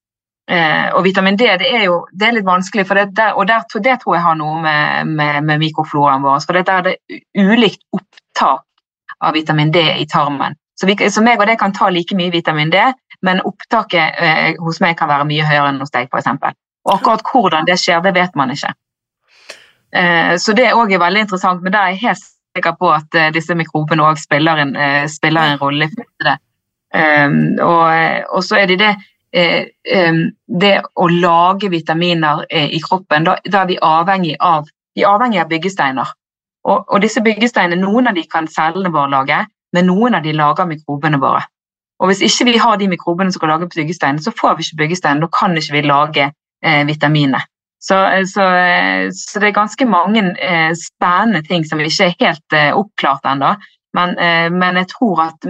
Eh, og vitamin D det er jo det er litt vanskelig, det, og der, det tror jeg har noe med, med, med mikrofloraen vår For der er det ulikt opptak av vitamin D i tarmen. Så, vi, så meg og det kan ta like mye vitamin D, men opptaket eh, hos meg kan være mye høyere enn hos deg, f.eks. Og akkurat hvordan det skjer, det vet man ikke. Eh, så det òg er veldig interessant, men der er jeg helt sikker på at eh, disse mikrobene òg spiller, eh, spiller, en rolle i det. Um, og, og så er det det Eh, det å lage vitaminer eh, i kroppen, da, er vi avhengig av, vi er avhengig av byggesteiner. Og, og, disse byggesteinene, Noen av de kan cellene våre lage, men noen av de lager mikrobene våre. Og Hvis ikke vi har de mikrobene som kan lage byggesteiner, så får vi ikke byggesteiner. Da kan ikke vi lage eh, vitaminer. Så, eh, så, så, det er ganske mange eh, spennende ting som ikke er helt eh, oppklart ennå. Men, men, jeg tror at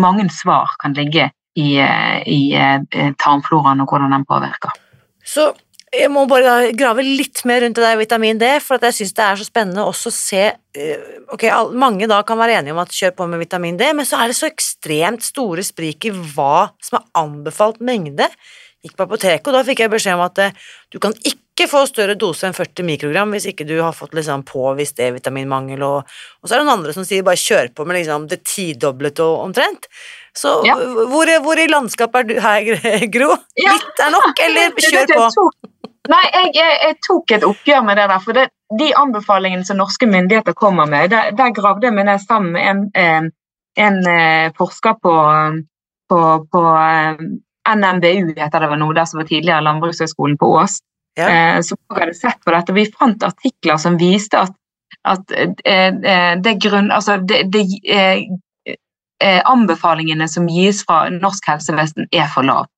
mange svar kan ligge i, i eh, tarmfloraen og hvordan den påvirker. Så jeg må bare grave litt mer rundt det der vitamin D, for jeg syns det er så spennende også å se eh, Ok, mange da kan være enige om at kjør på med vitamin D, men så er det så ekstremt store sprik i hva som er anbefalt mengde. Gikk på apoteket, og da fikk jeg beskjed om at eh, du kan ikke få større dose enn 40 mikrogram hvis ikke du har fått liksom påvist D-vitaminmangel, og, og, så er det noen andre som sier bare kjør på med liksom det tidobbelte omtrent. Så ja. hvor, hvor, i landskapet er du her, Gro? Ja. Litt er nok, eller kjør på? Nei, jeg, jeg, jeg, tok et oppgjør med det der. For det, de anbefalingene som norske myndigheter kommer med, der, der gravde jeg meg sammen med en, en, en eh, forsker på, på, på eh, NMBU, heter det vel nå, der som var tidligere Landbrukshøgskolen på Ås. Ja. Eh, som hadde sett på dette. Vi fant artikler som viste at, at det, grunn, altså det, det eh, anbefalingene som gis fra norsk helsevesen, er for lav.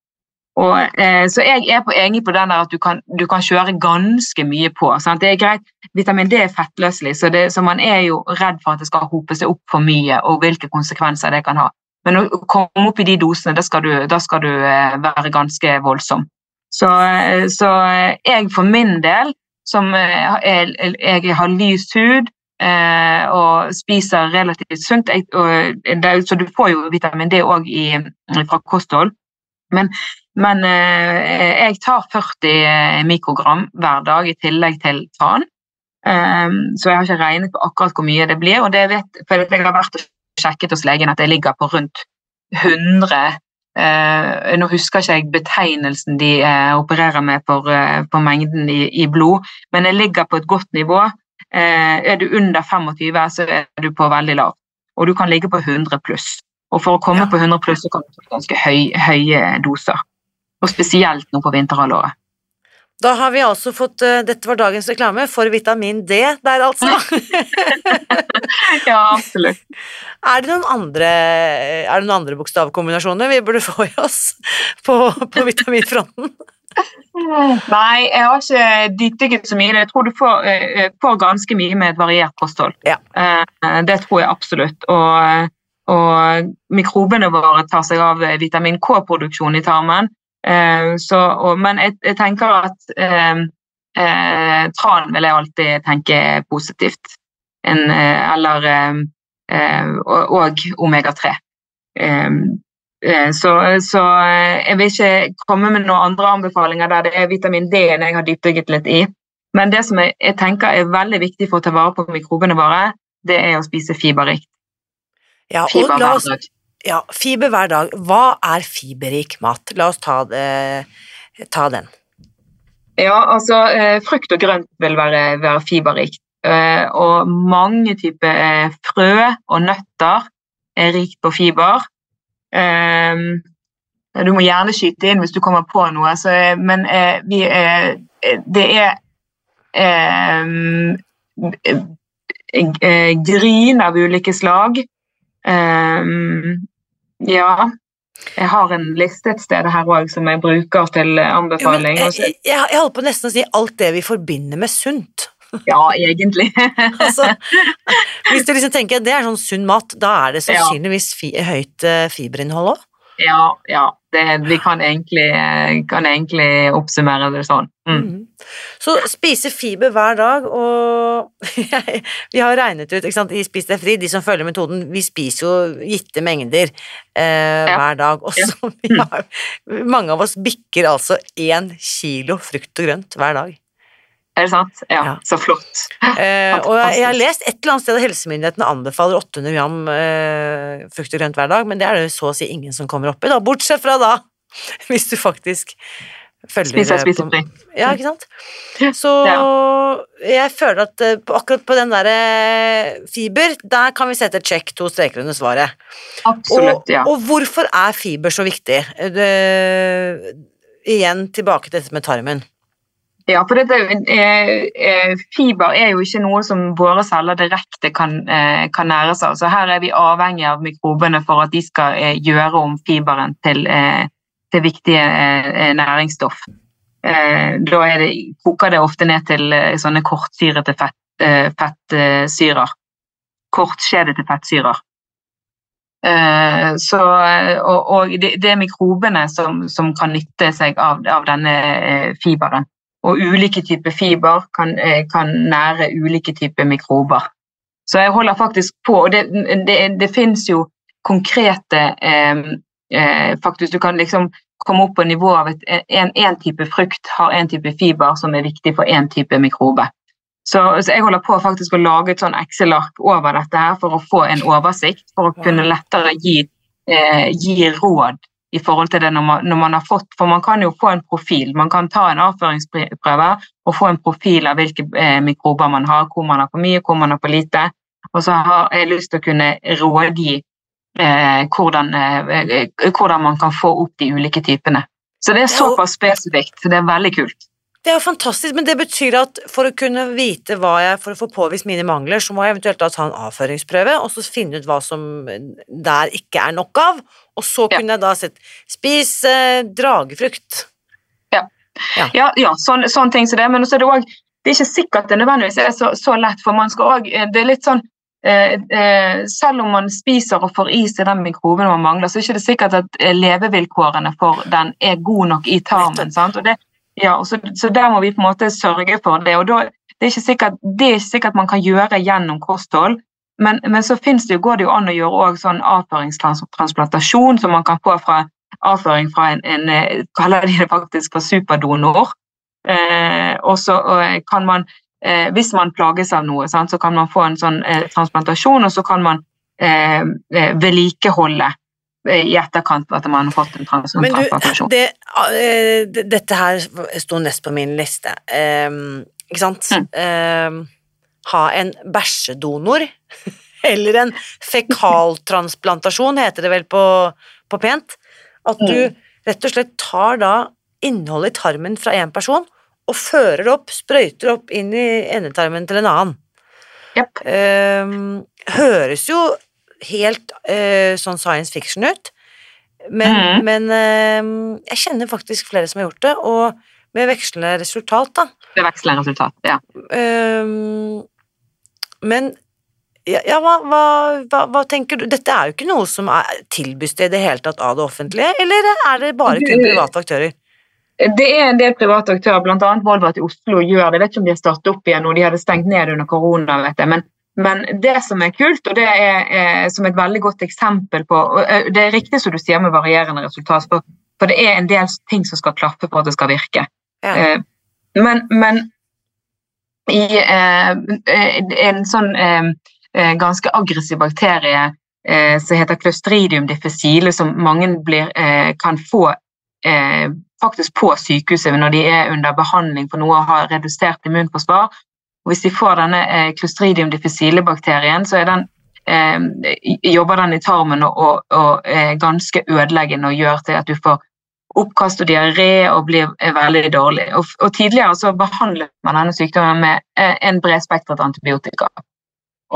Og, eh, så jeg er på, enig på den der at du kan, du kan kjøre ganske mye på. Sant? Det er greit, Vitamin D er fettløselig, så, det, så, man er jo redd for at det skal hope seg opp for mye, og hvilke konsekvenser det kan ha. Men å komme opp i de dosene, da skal du, da skal du eh, være ganske voldsom. Så, eh, så, eh, jeg for min del, som jeg, jeg har lys hud, eh, og spiser relativt sunt. Jeg, det, så du får jo vitamin D òg fra kosthold. Men, men eh, jeg tar 40 eh, mikrogram hver dag i tillegg til tran. Eh, så jeg har ikke regnet på akkurat hvor mye det blir. og det vet, for Jeg har vært sjekket hos legen at jeg ligger på rundt 100 Uh, nå husker ikke jeg betegnelsen de uh, opererer med for, uh, for mengden i, i, blod, men jeg ligger på et godt nivå. Eh, er du under 25, så er du på veldig lav. Og du kan ligge på 100 pluss. Og for å komme ja. på 100 pluss, så kan du ta ganske høy, høye doser. Og spesielt nå på vinterhalvåret. Da har vi altså fått uh, Dette var dagens reklame for vitamin D der, altså. ja, absolutt. Er det noen andre, er det noen andre bokstavkombinasjoner vi burde få i oss på, på vitaminfronten? Nei, jeg har ikke dypdykket så mye. Jeg tror du får, uh, får, ganske mye med et variert kosthold. Ja. Uh, det tror jeg absolutt. Og, og, mikrobene våre tar seg av vitamin K-produksjon i tarmen. Uh, så, og, men jeg, jeg, tenker at tran vil jeg alltid tenke positivt. En, eller og, og omega-3. Eh, så, så, eh, jeg vil ikke komme med noen andre anbefalinger der det er vitamin D jeg har dypdykket litt i. Men det som jeg, jeg, tenker er veldig viktig for å ta vare på mikrobene våre, det er å spise fiberrikt. Ja, fiber la dag. Ja, fiber hver dag. Hva er fiberrik mat? La oss ta, det, ta den. Ja, altså eh, frukt og grønt vil være, være fiberrikt. Og mange typer frø og nøtter er rikt på fiber. Du må gjerne skyte inn hvis du kommer på noe, så, men vi, det er gryn av ulike slag. Ja. Jeg har en liste et sted her òg som jeg bruker til anbefaling. Jo, jeg, jeg, jeg holder på nesten å si alt det vi forbinder med sunt. Ja, egentlig. altså, hvis du liksom tenker at det er sånn sunn mat, da er det sannsynligvis fi, høyt uh, fiberinnhold òg? Ja, ja. Det, vi kan egentlig, kan egentlig, oppsummere det sånn. Mm. Mm. Så spise fiber hver dag, og vi har regnet ut ikke sant, i Spis deg fri, de som følger metoden, vi spiser jo gitte mengder eh, ja. hver dag. Også, ja. har, mange av oss bikker altså én kilo frukt og grønt hver dag. Er det sant? Ja, ja. så flott. Eh, og jeg har lest et eller annet sted at helsemyndighetene anbefaler 800 gram eh, frukt og grønt hver dag, men det er det så å si ingen som kommer opp i, da, bortsett fra da, hvis du faktisk følger Spiser, spisefri. Ja, ikke sant. Så jeg føler at uh, akkurat på den derre fiber, der kan vi sette check to streker under svaret. Absolutt, ja. Og hvorfor er fiber så viktig? Det, igjen tilbake til dette med tarmen. Ja, for dette, eh, eh, Fiber er jo ikke noe som våre celler direkte kan, eh, kan nære seg av. Så her er vi avhengig av mikrobene for at de skal eh, gjøre om fiberen til, eh, til viktige eh, næringsstoff. da det, koker det ofte ned til sånne kortsyrete fett, fettsyrer. Kortskjedete fettsyrer. Så, og, og det, det, er mikrobene som, som kan nytte seg av, av denne fiberen. Og ulike typer fiber kan, eh, kan nære ulike typer mikrober. Så jeg holder faktisk på, og det, det, det fins jo konkrete eh, eh, faktisk Du kan liksom komme opp på nivå av at en, type frukt har en type fiber som er viktig for én type mikrobe. Så, så, jeg holder på faktisk å lage et sånn Excel-ark over dette her for å få en oversikt, for å kunne lettere gi, eh, gi råd i forhold til det når man, når man, har fått For man kan jo få en profil. Man kan ta en avføringsprøve og få en profil av hvilke eh, mikrober man har, hvor man har for mye, hvor man har for lite. Og så har jeg lyst til å kunne rådgi eh, hvordan, eh, hvordan man kan få opp de ulike typene. Så det er såpass spesifikt. så Det er veldig kult. Det er jo fantastisk, men det betyr at for å kunne vite hva jeg For å få påvist mine mangler, så må jeg eventuelt da ta en avføringsprøve, og så finne ut hva som der ikke er nok av, og så ja. kunne jeg da sett Spis dragefrukt. Ja. Ja, ja, ja sånne, sånn ting som det. Men også er det òg Det er ikke sikkert det nødvendigvis er så, så lett, for man skal òg Det er litt sånn eh, eh, selv om man spiser og får i seg den mikroben man mangler, så er det ikke sikkert at levevilkårene for den er gode nok i tarmen. Sant? Og det, ja, så, så, der må vi på en måte sørge for det. og da, det, er ikke sikkert, det er ikke sikkert man kan gjøre gjennom kosthold, men, men så det, går det jo an å gjøre også sånn avføringstransplantasjon som man kan få fra avføring fra en, en eh, kaller de det faktisk for superdonor. Eh, og så kan man, eh, Hvis man plages av noe, sant, så kan man få en sånn eh, transplantasjon, og så kan man eh, eh vedlikeholde i etterkant at man har fått en transplantasjon. Det, uh, dette her sto nest på min liste. Um, ikke sant? Mm. Um, ha en bæsjedonor, eller en fekaltransplantasjon, heter det vel på, på pent. At du mm. rett og slett tar da innholdet i tarmen fra én person og fører opp, sprøyter opp inn i endetarmen til en annen. Yep. Um, høres jo helt uh, sånn science fiction ut. Men, mm. men uh, jeg kjenner faktisk flere som har gjort det, og med vekslende resultat, da. Med vekslende resultat, ja. Um, men ja, ja hva, hva, hva, hva, tenker du Dette er jo ikke noe som er tilbys i det hele tatt av det offentlige, eller er det bare kun private aktører? Det er en del private aktører, bl.a. Volvat i Oslo gjør det. Jeg vet ikke om de har startet opp igjen nå, de hadde stengt ned under korona. vet jeg, men men det som er kult, og det er, er som et veldig godt eksempel på og Det er riktig som du sier med varierende resultat, for, for, det er en del ting som skal klaffe for at det skal virke. Ja. Eh, men, men, i eh, en sånn eh, eh ganske aggressiv bakterie eh, som heter clostridium difficile, som mange blir, eh, kan få faktisk på sykehuset når de er under behandling for noe og har redusert immunforsvar, og hvis de får denne eh, Clostridium difficile-bakterien, så den, eh, jobber den i tarmen og, og, og er eh, ganske ødeleggende og gjør til at du får oppkast og diaré og blir eh, veldig dårlig. Og, og, Tidligere så behandlet man denne sykdommen med eh, en bredspektret antibiotika.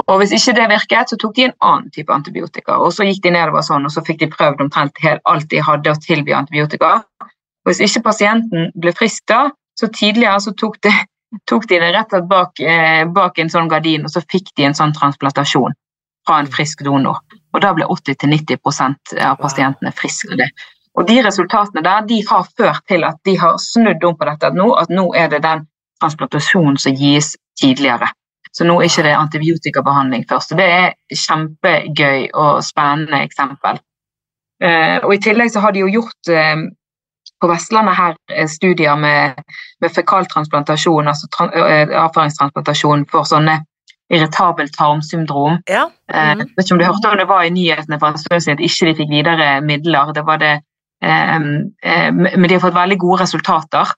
Og Hvis ikke det virket, så tok de en annen type antibiotika. og Så gikk de nedover sånn, og så fikk de prøvd omtrent alt de hadde å tilby antibiotika. Og Hvis ikke pasienten ble frisk da, så tidligere så tok det tok de det rett bak, eh, bak en sånn gardin, og så fikk de en sånn transplantasjon fra en frisk donor. Og da ble 80-90% av pasientene friske av det. Og de resultatene der de har ført til at de har snudd om på dette nå, at nå er det den transplantasjonen som gis tidligere. Så nå er det ikke antibiotikabehandling først. og Det er kjempegøy og spennende eksempel. Eh, og I tillegg så har de jo gjort uh, på Vestlandet her studier med, med fekaltransplantasjon, altså avføringstransplantasjon for sånne irritabelt tarmsyndrom. Ja. Mm. vet ikke om du hørte om det var i nyhetene for en stund siden at ikke de fikk videre midler. det var det, eh, eh, Men de har fått veldig gode resultater.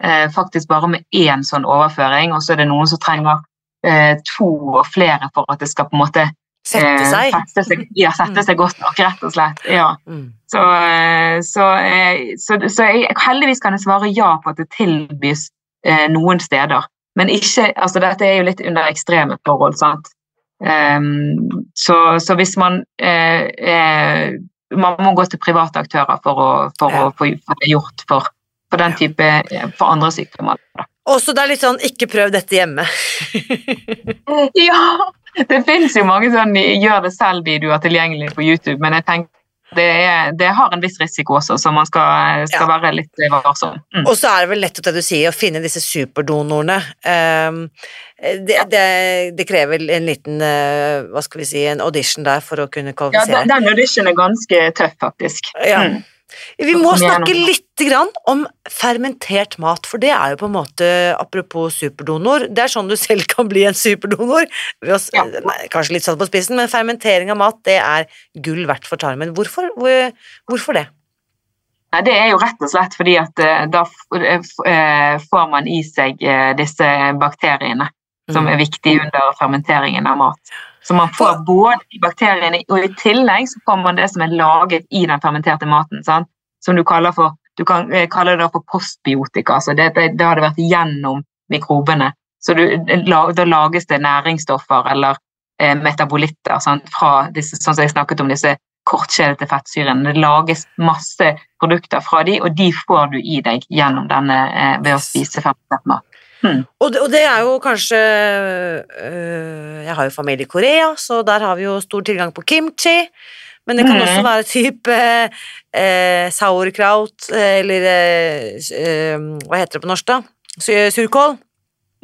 Eh, faktisk bare med én sånn overføring, og så er det noen som trenger eh, to og flere for at det skal på en måte Sette seg? Eh, sette seg ja, sette seg godt nok, rett og slett. Ja. Mm. Så, eh, så, eh, så, så jeg, heldigvis kan jeg svare ja på at det tilbys eh, noen steder. Men ikke, altså dette er jo litt under ekstreme forhold. sant? Um, så, så, hvis man eh, eh, Man må gå til private aktører for å, for ja. å få det gjort for, for, den type, for andre sykdommer. Også det er litt sånn 'ikke prøv dette hjemme'. ja! Det finnes jo mange sånn gjør det selv-videoer tilgjengelig på YouTube, men jeg tenker det, er, det, har en viss risiko også, så man skal, skal ja. være litt varsom. Mm. Og så er det vel lett det du sier, å finne disse superdonorene. Um, det, det, det, krever en liten uh, hva skal vi si, en audition der for å kunne kvalifisere. Ja, den auditionen er ganske tøff, faktisk. Ja. Mm. Vi må snakke litt om fermentert mat, for det er jo på en måte, apropos superdonor, det er sånn du selv kan bli en superdonor. Ja. Nei, kanskje litt satt på spissen, men fermentering av mat, det er gull verdt for tarmen. Hvorfor, hvorfor det? Det er jo rett og slett fordi at eh, da eh, får man i seg eh, disse bakteriene som er mm. viktige under fermenteringen av mat. Så man får både de bakteriene, og i tillegg så får man det som er laget i den fermenterte maten. Sant? Som du kaller for du kan eh, kalle det for postbiotika. altså det, det, det hadde vært gjennom mikrobene. Så du, Da lages det næringsstoffer eller eh, metabolitter sant? fra disse, sånn som jeg snakket om disse kortkjedete fettsyrene. Det lages masse produkter fra de, og de får du i deg gjennom denne eh, ved å spise fermentert mat. Hmm. Og, det, og, det, er jo kanskje øh, Jeg har jo familie i Korea, så der har vi jo stor tilgang på kimchi. Men det kan også hmm. være type øh, sauerkraut eller øh, Hva heter det på norsk, da? Surkål.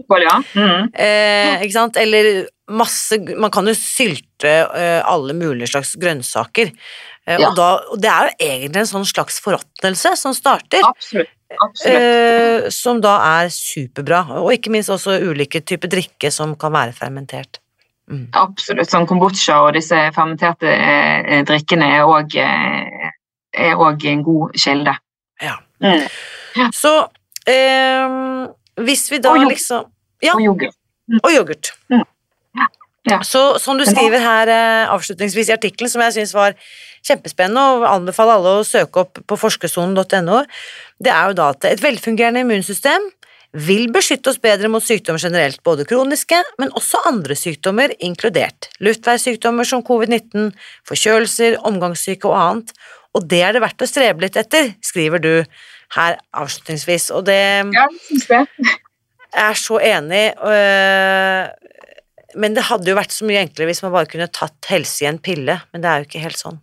Surkål, ja. Mm. Eh, ikke sant? Eller masse Man kan jo sylte eh, alle mulige slags grønnsaker. Eh, ja. Og, da, og, det er jo egentlig en sånn slags forråtnelse som starter. Absolutt. Eh, som da er superbra, og ikke minst også ulike typer drikke som kan være fermentert. Mm. Absolutt. Sånn kombucha og disse fermenterte eh, drikkene er òg eh, en god kilde. Ja. Mm. Så eh, hvis vi da og liksom ja. Og yoghurt. Mm. Og yoghurt. Mm. Ja. Så som du skriver her eh, avslutningsvis i artikkelen, som jeg syns var kjempespennende, og anbefaler alle å søke opp på forskersonen.no, det er jo da at et velfungerende immunsystem vil beskytte oss bedre mot sykdommer generelt, både kroniske, men også andre sykdommer, inkludert luftveissykdommer som covid-19, forkjølelser, omgangssyke og annet, og det er det verdt å strebe litt etter, skriver du her avslutningsvis, og det Ja, syns det. Jeg er så enig, øh, men det hadde jo vært så mye enklere hvis man bare kunne tatt helse i en pille, men det er jo ikke helt sånn.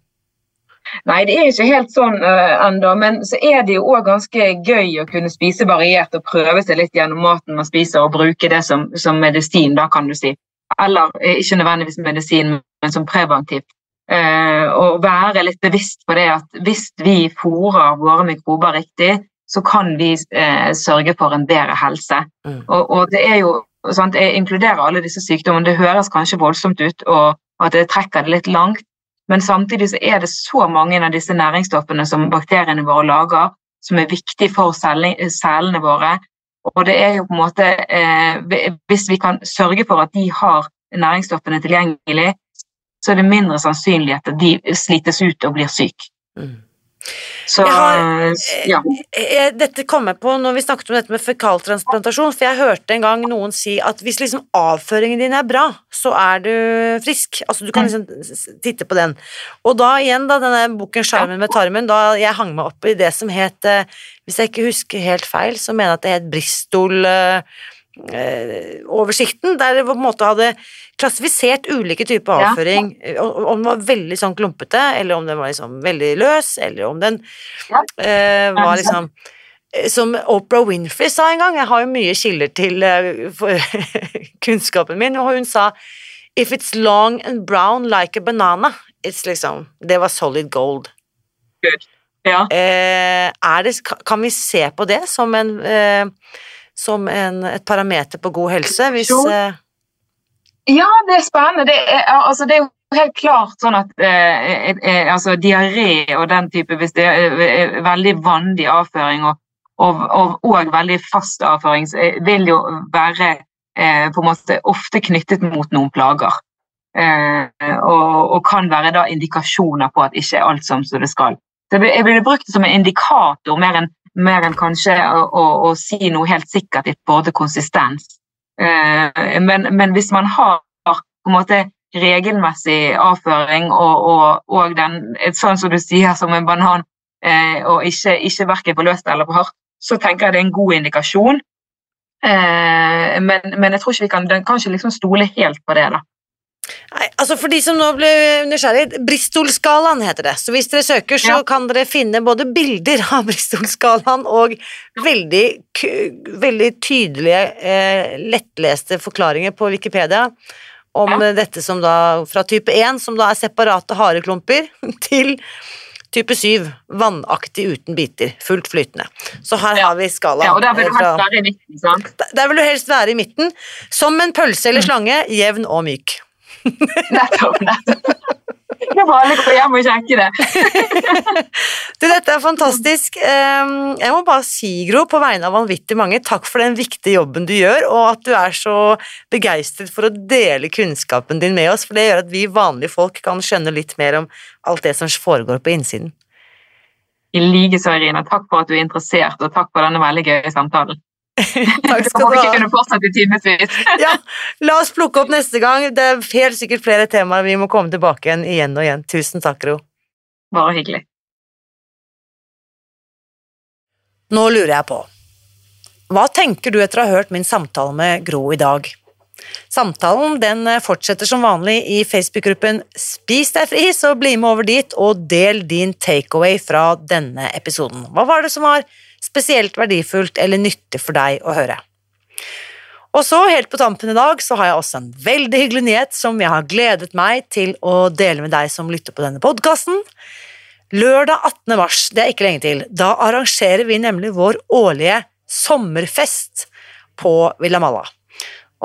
Nei, det er ikke helt sånn uh, ennå, men så er det jo òg ganske gøy å kunne spise variert og prøve seg litt gjennom maten man spiser, og bruke det som, som medisin, da kan du si. Eller ikke nødvendigvis medisin, men som preventivt. Uh, og være litt bevisst på det at hvis vi fôrer våre mikrober riktig, så kan vi uh, sørge for en bedre helse. Mm. Og, og, det er jo sant, Jeg inkluderer alle disse sykdommene. Det høres kanskje voldsomt ut, og at det trekker det litt langt, men samtidig så er det så mange av disse næringsstoffene som bakteriene våre lager, som er viktige for selene våre. Og det er jo på en måte eh, Hvis vi kan sørge for at de har næringsstoffene tilgjengelig, så er det mindre sannsynlig at de slites ut og blir syke. Mm. Så, har, ja. Eh, eh, dette kom jeg på når vi snakket om dette med fekaltransplantasjon, for jeg hørte en gang noen si at hvis liksom avføringen din er bra, så er du frisk. Altså du kan liksom titte på den. Og da igjen, da, denne boken 'Skjermen med tarmen', da jeg hang meg opp i det som het eh, Hvis jeg ikke husker helt feil, så mener jeg at det het Bristol oversikten, der det på en måte hadde klassifisert ulike typer avføring, ja. om den var veldig sånn klumpete, eller om den var liksom veldig løs, eller om den ja. uh, var liksom eh, som Oprah Winfrey sa en gang, jeg har jo mye kilder til uh, kunnskapen min, og hun sa If it's long and brown like a banana, it's liksom Det var solid gold. Good. Ja. Uh, det, kan vi se på det som en som en, et parameter på god helse, hvis sure. Ja, det er spennende. Det er, altså, det er jo helt klart sånn at eh, eh, eh altså, diaré og den type Hvis det er er veldig vanlig avføring og, og, og, og, veldig fast avføring, vil jo være eh, på en måte ofte knyttet mot noen plager. Eh, og, kan være da indikasjoner på at ikke er alt som det skal. Det blir brukt som en indikator mer enn, mer enn kanskje å, å, å, si noe helt sikkert i både konsistens. Eh, men, men, hvis man har på en måte regelmessig avføring og, og, og den, sånn som du sier, som en banan, eh, og ikke, ikke verken på løst eller på hardt, så tenker jeg det er en god indikasjon. Eh, men, men, jeg tror ikke vi kan, kan ikke liksom stole helt på det. da. Nei, altså For de som nå ble nysgjerrig, Bristol-skalaen heter det. Så hvis dere søker, så Ja. kan dere finne både bilder av Bristol-skalaen og veldig, veldig tydelige, eh, lettleste forklaringer på Wikipedia om Ja. eh, dette som da fra type 1, som da er separate hareklumper, til type 7, vannaktig uten biter, fullt flytende. Så her Ja. har vi skalaen. Ja, og der vil eh, du fra- helst være i midten, sant? der- vil du helst være i midten, som en pølse Mm. eller slange, jevn og myk. Nettopp, nettopp. Jeg må alle gå hjem og sjekke det. Du, dette er fantastisk. Jeg må bare si, Gro, på vegne av vanvittig mange, takk for den viktige jobben du gjør, og at du er så begeistret for å dele kunnskapen din med oss, for det gjør at vi vanlige folk kan skjønne litt mer om alt det som foregår på innsiden. I likeså, Irina. Takk for at du er interessert, og takk for denne veldig gøye samtalen. Takk skal du ha. kunne fortsette i timevis. Ja, la oss plukke opp neste gang. Det er helt sikkert flere temaer vi må komme tilbake igjen igjen og igjen. Tusen takk, Ro. Bare hyggelig. Nå lurer jeg på, hva tenker du etter å ha hørt min samtale med Gro i dag? Samtalen den fortsetter som vanlig i Facebook-gruppen Spis deg fri, så bli med over dit og del din takeaway fra denne episoden. Hva var det som var spesielt verdifullt eller nyttig for deg å høre? Og så, helt på tampen i dag, så har jeg også en veldig hyggelig nyhet som jeg har gledet meg til å dele med deg som lytter på denne podkasten. Lørdag 18. mars, det er ikke lenge til, da arrangerer vi nemlig vår årlige sommerfest på Villa Malla.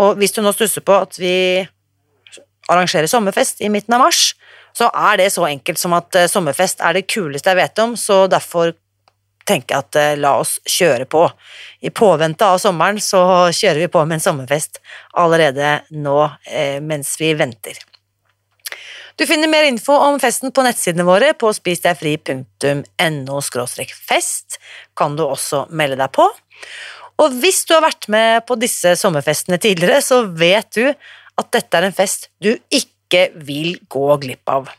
Og hvis du nå stusser på at vi arrangerer sommerfest i midten av mars, så er det så enkelt som at eh, sommerfest er det kuleste jeg vet om, så derfor tenker jeg at eh, la oss kjøre på. I påvente av sommeren så kjører vi på med en sommerfest allerede nå eh, mens vi venter. Du finner mer info om festen på nettsidene våre på spisdegfri.no fest. Kan du også melde deg på. Og hvis du har vært med på disse sommerfestene tidligere, så vet du at dette er en fest du ikke vil gå glipp av.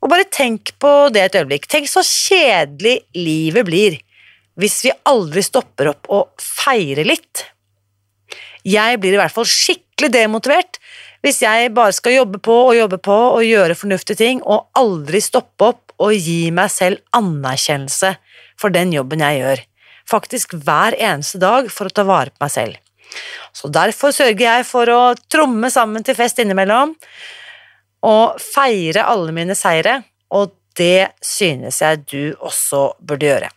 Og bare tenk på det et øyeblikk. Tenk så kjedelig livet blir hvis vi aldri stopper opp og feirer litt. Jeg blir i hvert fall skikkelig demotivert hvis jeg bare skal jobbe på og jobbe på og gjøre fornuftige ting, og aldri stoppe opp og gi meg selv anerkjennelse for den jobben jeg gjør. Faktisk hver eneste dag for å ta vare på meg selv. Så derfor sørger jeg for å tromme sammen til fest innimellom, og feire alle mine seire, og det synes jeg du også burde gjøre.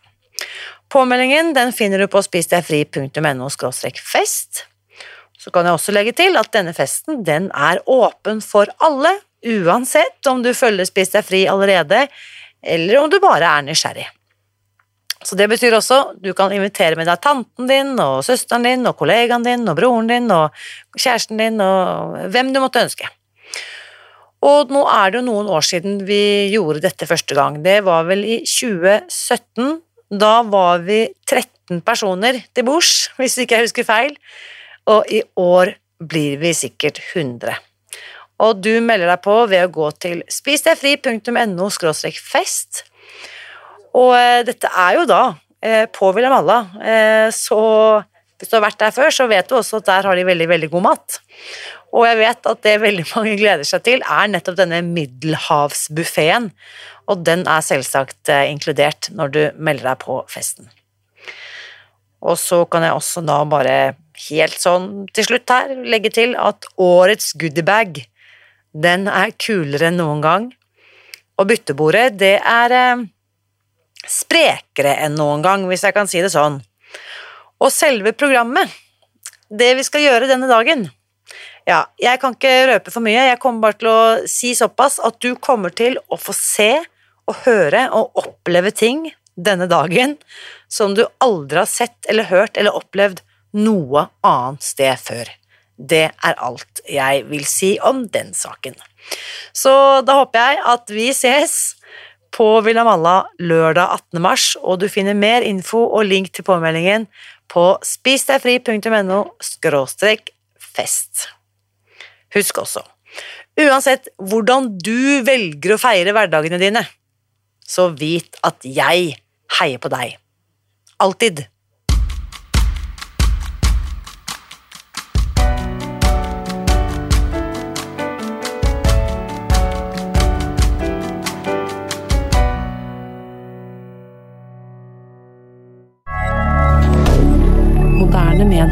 Påmeldingen den finner du på spisdegfri.no fest. Så kan jeg også legge til at denne festen den er åpen for alle, uansett om du følger Spis deg fri allerede, eller om du bare er nysgjerrig. Så det betyr også du kan invitere med deg tanten din og søsteren din og kollegaen din og broren din og kjæresten din og hvem du måtte ønske. Og nå er det jo noen år siden vi gjorde dette første gang. Det var vel i 2017. Da var vi 13 personer til bords, hvis ikke jeg husker feil. Og i år blir vi sikkert 100. Og du melder deg på ved å gå til spisdegfri.no fest. Og eh, dette er jo da eh, på Malla, eh, så hvis du har vært der før, så vet du også at der har de veldig, veldig god mat. Og jeg vet at det veldig mange gleder seg til, er nettopp denne middelhavsbuffeen. Og den er selvsagt eh, inkludert når du melder deg på festen. Og så kan jeg også da bare helt sånn til slutt her legge til at årets goodiebag, den er kulere enn noen gang. Og byttebordet, det er eh, sprekere enn noen gang, hvis jeg kan si det sånn. Og selve programmet, det vi skal gjøre denne dagen Ja, jeg kan ikke røpe for mye, jeg kommer bare til å si såpass at du kommer til å få se og høre og oppleve ting denne dagen som du aldri har sett eller hørt eller opplevd noe annet sted før. Det er alt jeg vil si om den saken. Så da håper jeg at vi ses på Villa Malla lørdag 18. mars, og du finner mer info og link til påmeldingen på spisdegfri.no fest. Husk også, uansett hvordan du velger å feire hverdagene dine, så vit at jeg heier på deg. Alltid.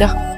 Twitter.